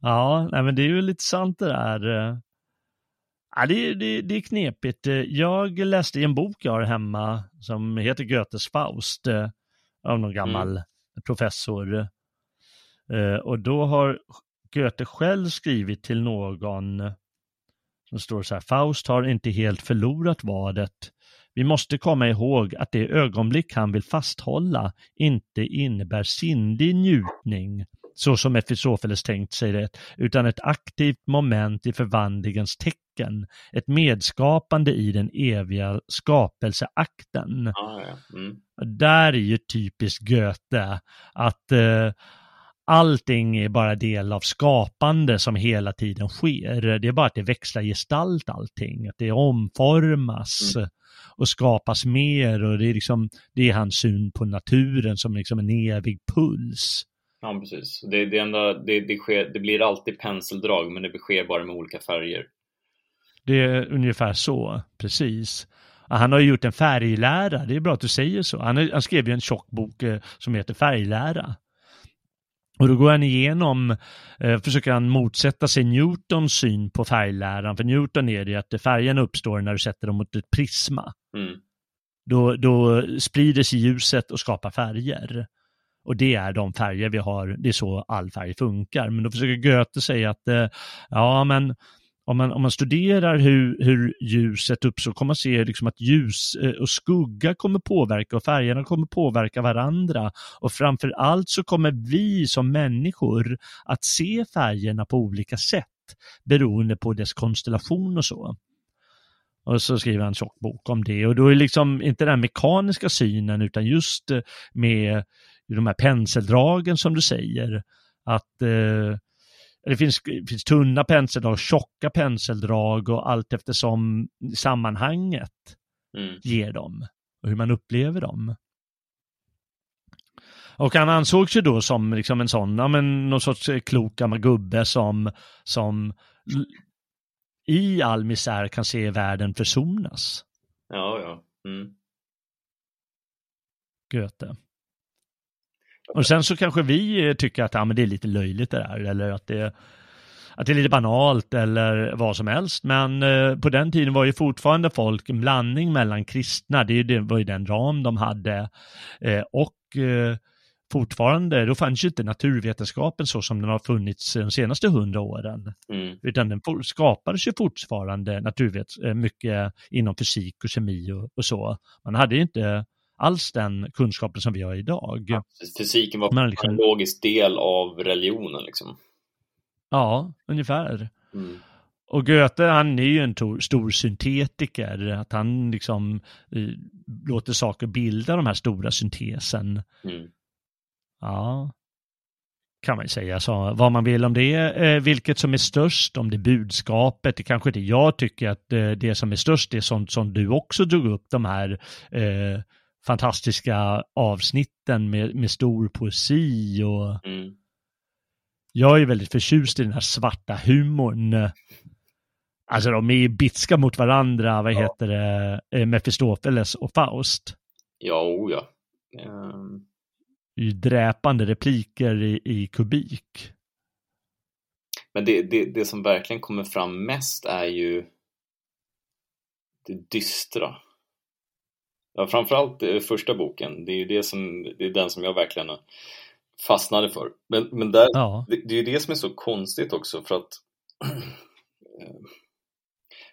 Ja, nej, men det är ju lite sant det där. Ja, det, det, det är knepigt. Jag läste i en bok jag har hemma som heter Goethes Faust eh, av någon gammal mm. professor. Eh, och då har Goethe själv skrivit till någon som står så här, Faust har inte helt förlorat vadet. Vi måste komma ihåg att det ögonblick han vill fasthålla inte innebär sinnlig njutning, så som Mefistofeles tänkt sig det, utan ett aktivt moment i förvandlingens tecken, ett medskapande i den eviga skapelseakten. Ah, ja. mm. Där är ju typiskt Goethe, att eh, allting är bara del av skapande som hela tiden sker. Det är bara att det växlar gestalt allting, att det omformas mm. och skapas mer och det är liksom, det är hans syn på naturen som liksom en evig puls. Ja, precis. Det, det, enda, det, det, sker, det blir alltid penseldrag, men det sker bara med olika färger. Det är ungefär så, precis. Han har ju gjort en färglära, det är bra att du säger så. Han, han skrev ju en tjock bok eh, som heter Färglära. Och då går han igenom, eh, försöker han motsätta sig Newtons syn på färgläran. För Newton är det att färgen uppstår när du sätter dem mot ett prisma. Mm. Då, då sprider sig ljuset och skapar färger. Och det är de färger vi har, det är så all färg funkar. Men då försöker Goethe säga att, eh, ja men om man, om man studerar hur, hur ljuset uppstår kommer man se liksom att ljus eh, och skugga kommer påverka och färgerna kommer påverka varandra. Och framför allt så kommer vi som människor att se färgerna på olika sätt beroende på dess konstellation och så. Och så skriver han en tjock bok om det och då är liksom inte den mekaniska synen utan just eh, med de här penseldragen som du säger. Att eh, det finns, det finns tunna penseldrag, tjocka penseldrag och allt eftersom sammanhanget mm. ger dem och hur man upplever dem. Och han ansågs ju då som liksom en sån, ja men någon sorts klok gammal gubbe som, som i all misär kan se världen försonas. Ja, ja. Mm. Goethe. Och sen så kanske vi eh, tycker att ja, men det är lite löjligt det där eller att det, att det är lite banalt eller vad som helst. Men eh, på den tiden var ju fortfarande folk en blandning mellan kristna, det, det var ju den ram de hade, eh, och eh, fortfarande, då fanns ju inte naturvetenskapen så som den har funnits de senaste hundra åren. Mm. Utan den skapades ju fortfarande naturvet eh, mycket inom fysik och kemi och, och så. Man hade ju inte alls den kunskapen som vi har idag. Ja, fysiken var liksom... en logisk del av religionen liksom. Ja, ungefär. Mm. Och Goethe, han är ju en to- stor syntetiker, att han liksom eh, låter saker bilda de här stora syntesen. Mm. Ja, kan man ju säga så, vad man vill om det, eh, vilket som är störst, om det är budskapet, det kanske inte jag tycker att eh, det som är störst är sånt som du också drog upp, de här eh, fantastiska avsnitten med, med stor poesi och mm. jag är väldigt förtjust i den här svarta humorn. Alltså de är bitska mot varandra, vad ja. heter det, eh, Mefistofeles och Faust. Ja, o ja. Um... Dräpande repliker i, i kubik. Men det, det, det som verkligen kommer fram mest är ju det dystra. Ja, framförallt eh, första boken. Det är det som, det är den som jag verkligen fastnade för. Men, men där, ja. det, det är det som är så konstigt också för att eh,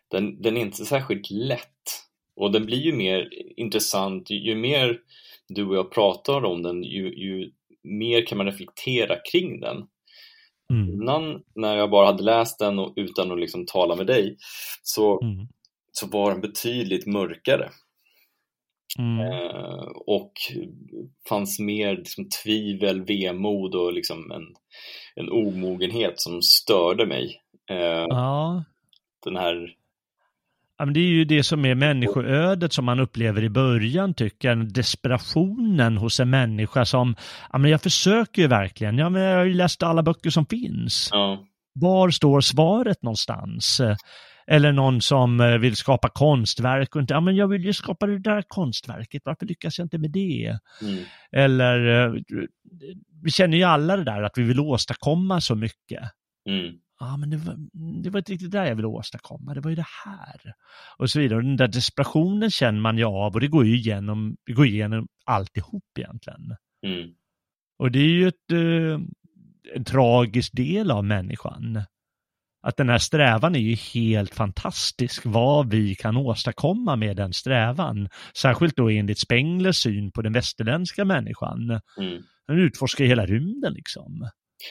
den, den är inte särskilt lätt. Och den blir ju mer intressant ju, ju mer du och jag pratar om den, ju, ju mer kan man reflektera kring den. Mm. Innan, när jag bara hade läst den och utan att liksom tala med dig, så, mm. så var den betydligt mörkare. Mm. Eh, och fanns mer liksom, tvivel, vemod och liksom en, en omogenhet som störde mig. Eh, Ja. Den här, Ja, men det är ju det som är människoödet som man upplever i början tycker jag. Desperationen hos en människa som, ja men jag försöker ju verkligen, ja men jag har ju läst alla böcker som finns. ja, Var står svaret någonstans? Eller någon som eh, vill skapa konstverk och inte, ja men jag vill ju skapa det där konstverket, varför lyckas jag inte med det? mm, Eller, eh, vi känner ju alla det där att vi vill åstadkomma så mycket. mm, Ja, men det var, det var inte riktigt det jag ville åstadkomma, det var ju det här. Och så vidare. Och den där desperationen känner man ju av och det går ju igenom, det går igenom alltihop egentligen. mm, Och det är ju ett, eh, en tragisk del av människan. Att den här strävan är ju helt fantastisk, vad vi kan åstadkomma med den strävan. Särskilt då enligt Spenglers syn på den västerländska människan. mm, Den utforskar hela rymden liksom.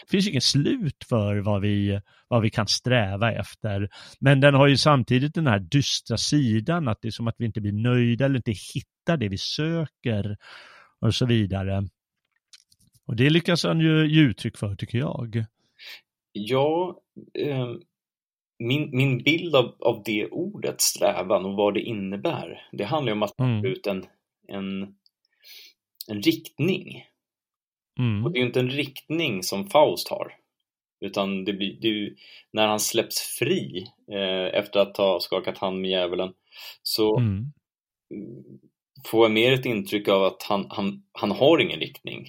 Det finns inget slut för vad vi, vad vi kan sträva efter. Men den har ju samtidigt den här dystra sidan, att det är som att vi inte blir nöjda eller inte hittar det vi söker och så vidare. Och det lyckas han ju ge uttryck för, tycker jag. Ja, eh, min, min bild av, av det ordet, strävan, och vad det innebär, det handlar ju om att man Mm. ut en, en, en riktning. Mm. Och det är ju inte en riktning som Faust har. Utan det blir, det ju, när han släpps fri eh, efter att ha skakat hand med djävulen så Mm. får jag mer ett intryck av att han, han, han har ingen riktning.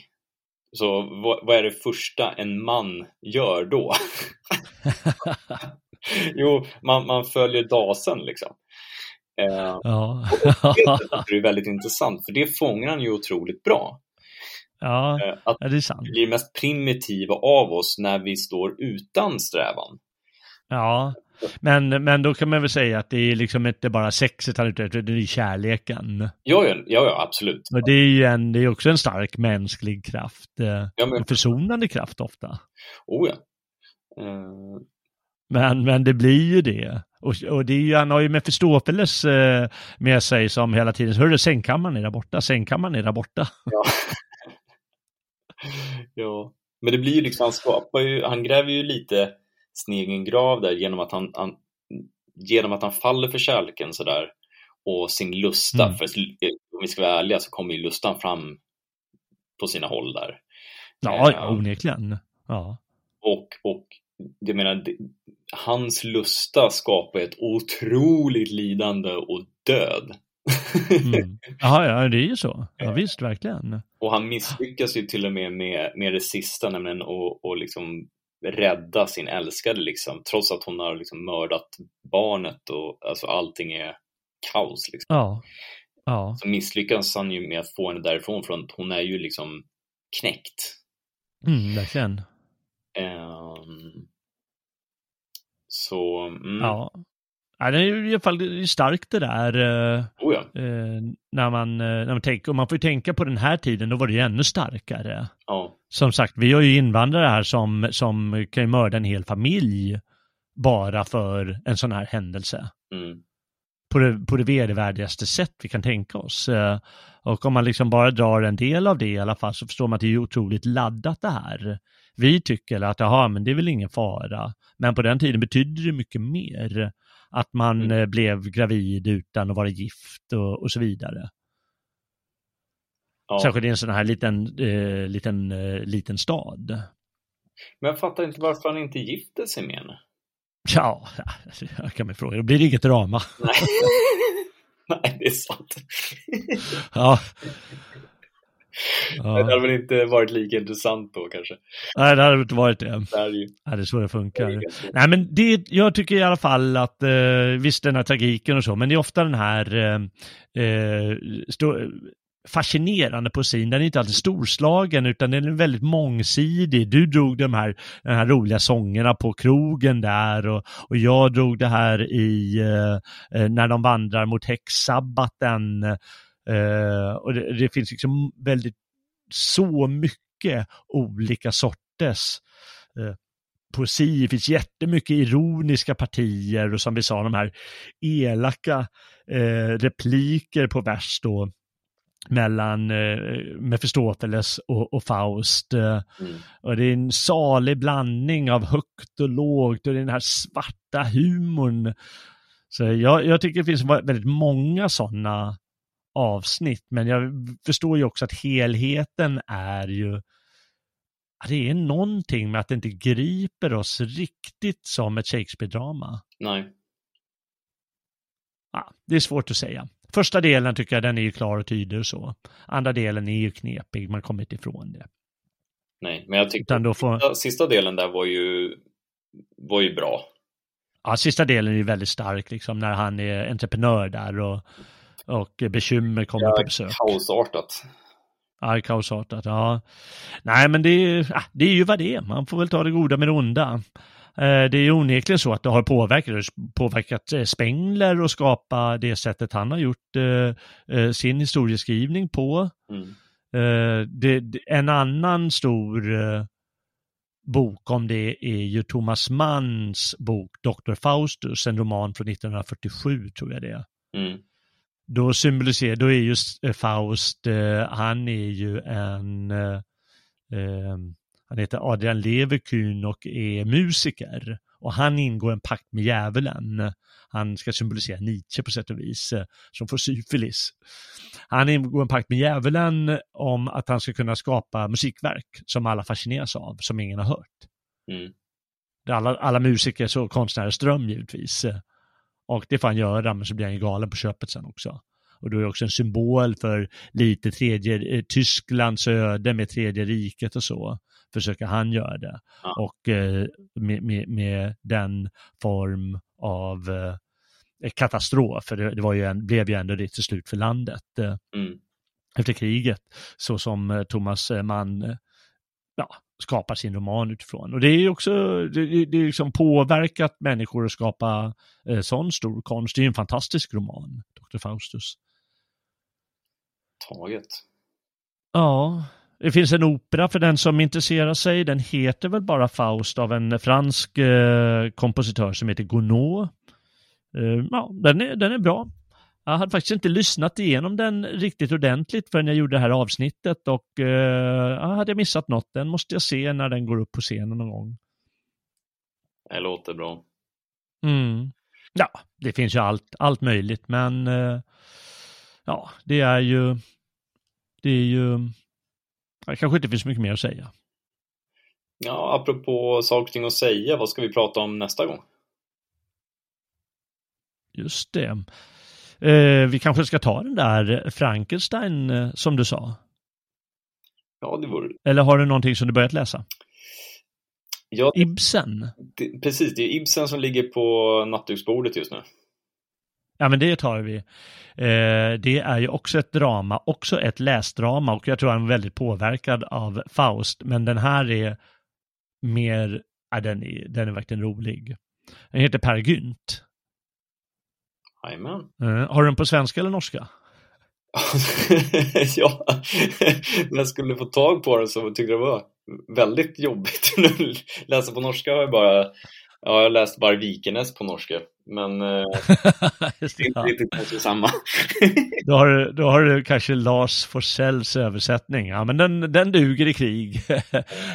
Så vad, vad är det första en man gör då? jo, man, man följer dasen liksom. Eh, Ja. det är väldigt intressant, för det fångar han ju otroligt bra. ja, Eh, att det är sant. vi blir mest primitiva av oss när vi står utan strävan. Ja, men, men då kan man väl säga att det är liksom inte bara sexet han är ute efter, det är kärleken. Ja, ja, ja, ja absolut. Och det är ju en, det är också en stark mänsklig kraft. eh, Ja, men, En försonande kraft ofta. oh ja. Eh, Men, men det blir ju det. Och, och det är ju, han har ju Mefistofeles eh, med sig som hela tiden, hörru sängkammaren är där borta, sängkammaren är där borta. ja. ja. Men det blir ju liksom, han skapar ju, han gräver ju lite sin egen grav där genom att han, han genom att han faller för kärleken sådär och sin lusta, Mm. för om vi ska vara ärliga så kommer ju lustan fram på sina håll där. Ja, Eh, ja onekligen. Ja. Och, och jag menar, hans lusta skapar ett otroligt lidande och död. Mm. Jaha, ja, det är ju så. Ja, visst, verkligen. och han misslyckas ju till och med med, med det sista, nämligen att och liksom rädda sin älskade, liksom, trots att hon har liksom mördat barnet och alltså allting är kaos. Liksom. Ja. Ja. Så misslyckas han ju med att få henne därifrån, för hon är ju liksom knäckt. Mm, verkligen. Ehm, så, mm, Ja. Ja. Det är i alla fall starkt det där. eh, oh ja, eh, när man, eh, när man tänker, och man får ju tänka på den här tiden, då var det ju ännu starkare. ja, Som sagt, vi har ju invandrare här som, som kan ju mörda en hel familj bara för en sån här händelse. mm, På det, på det vedervärdigaste sätt vi kan tänka oss. Och om man liksom bara drar en del av det i alla fall så förstår man att det är otroligt laddat det här. Vi tycker att jaha, men det är väl ingen fara. Men på den tiden betydde det mycket mer. Att man Mm. eh, blev gravid utan att vara gift och, och så vidare. ja. Särskilt i en sån här liten, eh, liten, eh, liten stad. Men jag fattar inte varför han inte gifte sig med henne. Ja, jag kan man fråga. Då blir det inget drama. Nej, Nej det är sant. Ja. Det ja. hade väl inte varit lika intressant då kanske. Nej, det hade inte varit det. Det är ju... Ja, det är så det det funkar. ganska- Nej, men det, jag tycker i alla fall att, eh, visst den här tragiken och så, men det är ofta den här eh, eh, stå, fascinerande poesin. Den är inte alltid storslagen, utan den är väldigt mångsidig. Du drog de här, de här roliga sångerna på krogen där och, och jag drog det här i eh, eh, när de vandrar mot häxsabbaten. Eh, och det, det finns liksom väldigt så mycket olika sorters eh, poesi. Det finns jättemycket ironiska partier och som vi sa de här elaka eh, repliker på vers då mellan eh, Mefistofeles och, och Faust. Mm. Och det är en salig blandning av högt och lågt och den här svarta humorn. Så jag, jag tycker det finns väldigt många sådana avsnitt, men jag förstår ju också att helheten är ju det är någonting med att det inte griper oss riktigt som ett Shakespeare-drama. Nej. Ja, det är svårt att säga. Första delen tycker jag den är ju klar och tydlig och så. Andra delen är ju knepig, man kommer inte ifrån det. Nej, men jag då får, sista, sista delen där var ju, var ju bra. ja, sista delen är ju väldigt stark, liksom när han är entreprenör där och, och bekymmer kommer Ja, på besök. Kaosartat. Ja, kaosartat, ja. Nej, men det är, ja, det är ju vad det är. Man får väl ta det goda med det onda. Eh, Det är onekligen så att det har påverkat, påverkat eh, Spengler och skapa det sättet han har gjort eh, sin historieskrivning på. Mm. Eh, det, det- en annan stor eh, bok om det är ju Thomas Manns bok Dr. Faustus, en roman från 1947 tror jag det är. Mm. Då symboliserar, då är just eh, Faust, eh, han är ju en, eh, han heter Adrian Leverkühn och är musiker. Och han ingår en pakt med djävulen. Han ska symbolisera Nietzsche på sätt och vis, som får syfilis. Han ingår en pakt med djävulen om att han ska kunna skapa musikverk som alla fascineras av, som ingen har hört. Mm. Det är alla, alla musiker och konstnärers dröm givetvis. Och det får han göra, men så blir han ju galen på köpet sen också. Och då är det också en symbol för lite tredje, eh, Tysklands öde med tredje riket och så. Försöker han göra det. Ja. Och eh, med, med, med den form av eh, katastrof, för det, det var ju en, blev ju ändå det till slut för landet. Eh, Mm. efter kriget, så som eh, Thomas eh, Mann eh, ja, skapar sin roman utifrån. Och det är också, det, det, är liksom påverkat människor att skapa eh, sån stor konst. Det är en fantastisk roman, Dr. Faustus. Taget. Ja, det finns en opera för den som intresserar sig. Den heter väl bara Faust av en fransk eh, kompositör som heter Gounod. Eh, ja, den är, den är bra. Jag hade faktiskt inte lyssnat igenom den riktigt ordentligt förrän jag gjorde det här avsnittet och eh, hade jag missat något. Den måste jag se när den går upp på scenen någon gång. Det låter bra. Mm. Ja, det finns ju allt, allt möjligt, men eh, ja, det är ju, det är ju, det kanske inte finns mycket mer att säga. Ja, apropå saker att säga, vad ska vi prata om nästa gång? Just det. Eh, vi kanske ska ta den där Frankenstein eh, som du sa. Ja, det vore... Eller har du någonting som du börjat läsa? Ja, Ibsen? det, precis, det är Ibsen som ligger på nattduksbordet just nu. Ja, men det tar vi. Eh, det är ju också ett drama, också ett läsdrama och jag tror han är väldigt påverkad av Faust, men den här är mer, ja, den är, den är verkligen rolig. Den heter Per Gynt. Jajamän. Eh, har du den på svenska eller norska? ja, när jag skulle få tag på den så tyckte jag det var väldigt jobbigt. Läsa på norska har jag bara, ja, jag har läst bara Vikenäs på norska, men eh, Just det det, är inte riktigt kanske samma. då, har, du- då har du kanske Lars Forsells översättning. Ja, men den, den duger i krig.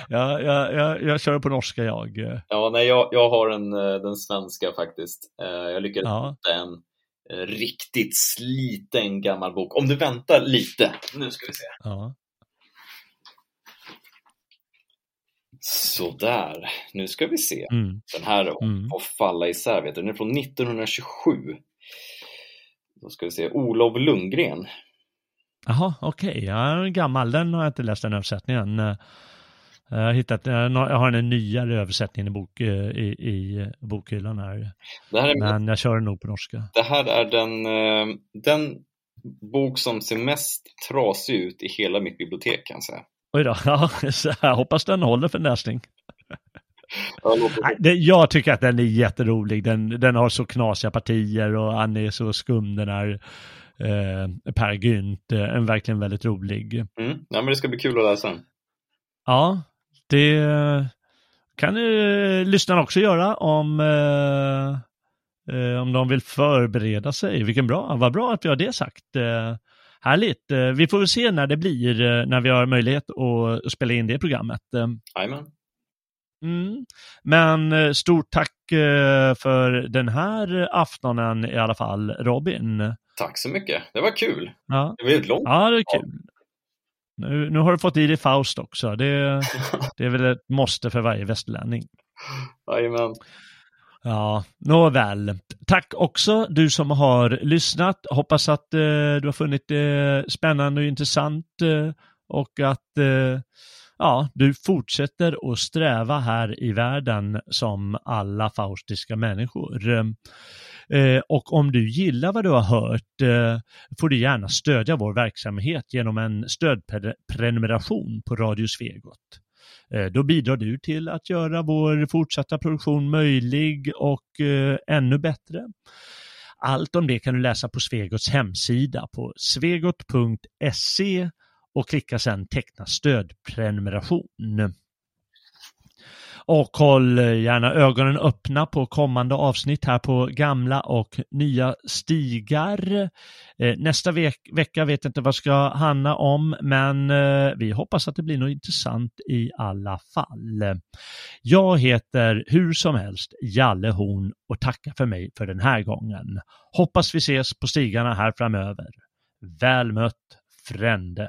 ja, jag, jag, jag kör på norska jag. ja, nej, jag, jag har en, eh, den svenska faktiskt. Jag lyckades Ja. hitta en riktigt sliten gammal bok. Om du väntar lite, nu ska vi se. Ja. Sådär, nu ska vi se. Mm. Den här Mm. får falla isär, vet du. Den är från 1927. Då ska vi se, Olof Lundgren. Jaha, okej. Ja, den är gammal. Den har jag inte läst den översättningen. Eh, Jag har hittat, jag har en nyare översättning i, bok, eh, i, i bokhyllan här. Här är, Men jag kör den nog på norska. det här är den, eh, den bok som ser mest trasig ut i hela mitt bibliotek kan jag säga. Oj då, ja, jag hoppas den håller för läsning. Jag tycker att den är jätterolig. Den, den har så knasiga partier och han är så skum den här eh, Per Gynt. Eh, En verkligen väldigt rolig. Mm. Ja, men det ska bli kul att läsa den. Ja, det kan eh, lyssnarna också göra om, eh, eh, om de vill förbereda sig. Vilken bra, vad bra att vi har det sagt. Eh, Härligt. Eh, vi får väl se när det blir, eh, när vi har möjlighet att spela in det programmet. Jajamän. Mm. Men stort tack för den här aftonen i alla fall, Robin. Tack så mycket. Det var kul. Ja. Det var ett långt Ja, det är kul. Nu, nu har du fått i dig Faust också. Det, det är väl ett måste för varje västerlänning. Jajamän. Ja, nåväl. Tack också du som har lyssnat. Hoppas att eh, du har funnit det spännande och intressant eh, och att eh, ja, du fortsätter att sträva här i världen som alla faustiska människor. Eh, och om du gillar vad du har hört eh, får du gärna stödja vår verksamhet genom en stödprenumeration på Radio Svegot. Eh, då bidrar du till att göra vår fortsatta produktion möjlig och eh, ännu bättre. Allt om det kan du läsa på Svegots hemsida på svegot.se och klicka sedan teckna stödprenumeration. Och håll eh, gärna ögonen öppna på kommande avsnitt här på gamla och nya stigar. Eh, nästa veck vecka vet jag inte vad ska handla om, men eh, vi hoppas att det blir något intressant i alla fall. Jag heter hur som helst Jalle Horn och tackar för mig för den här gången. Hoppas vi ses på stigarna här framöver. Väl mött, Frände.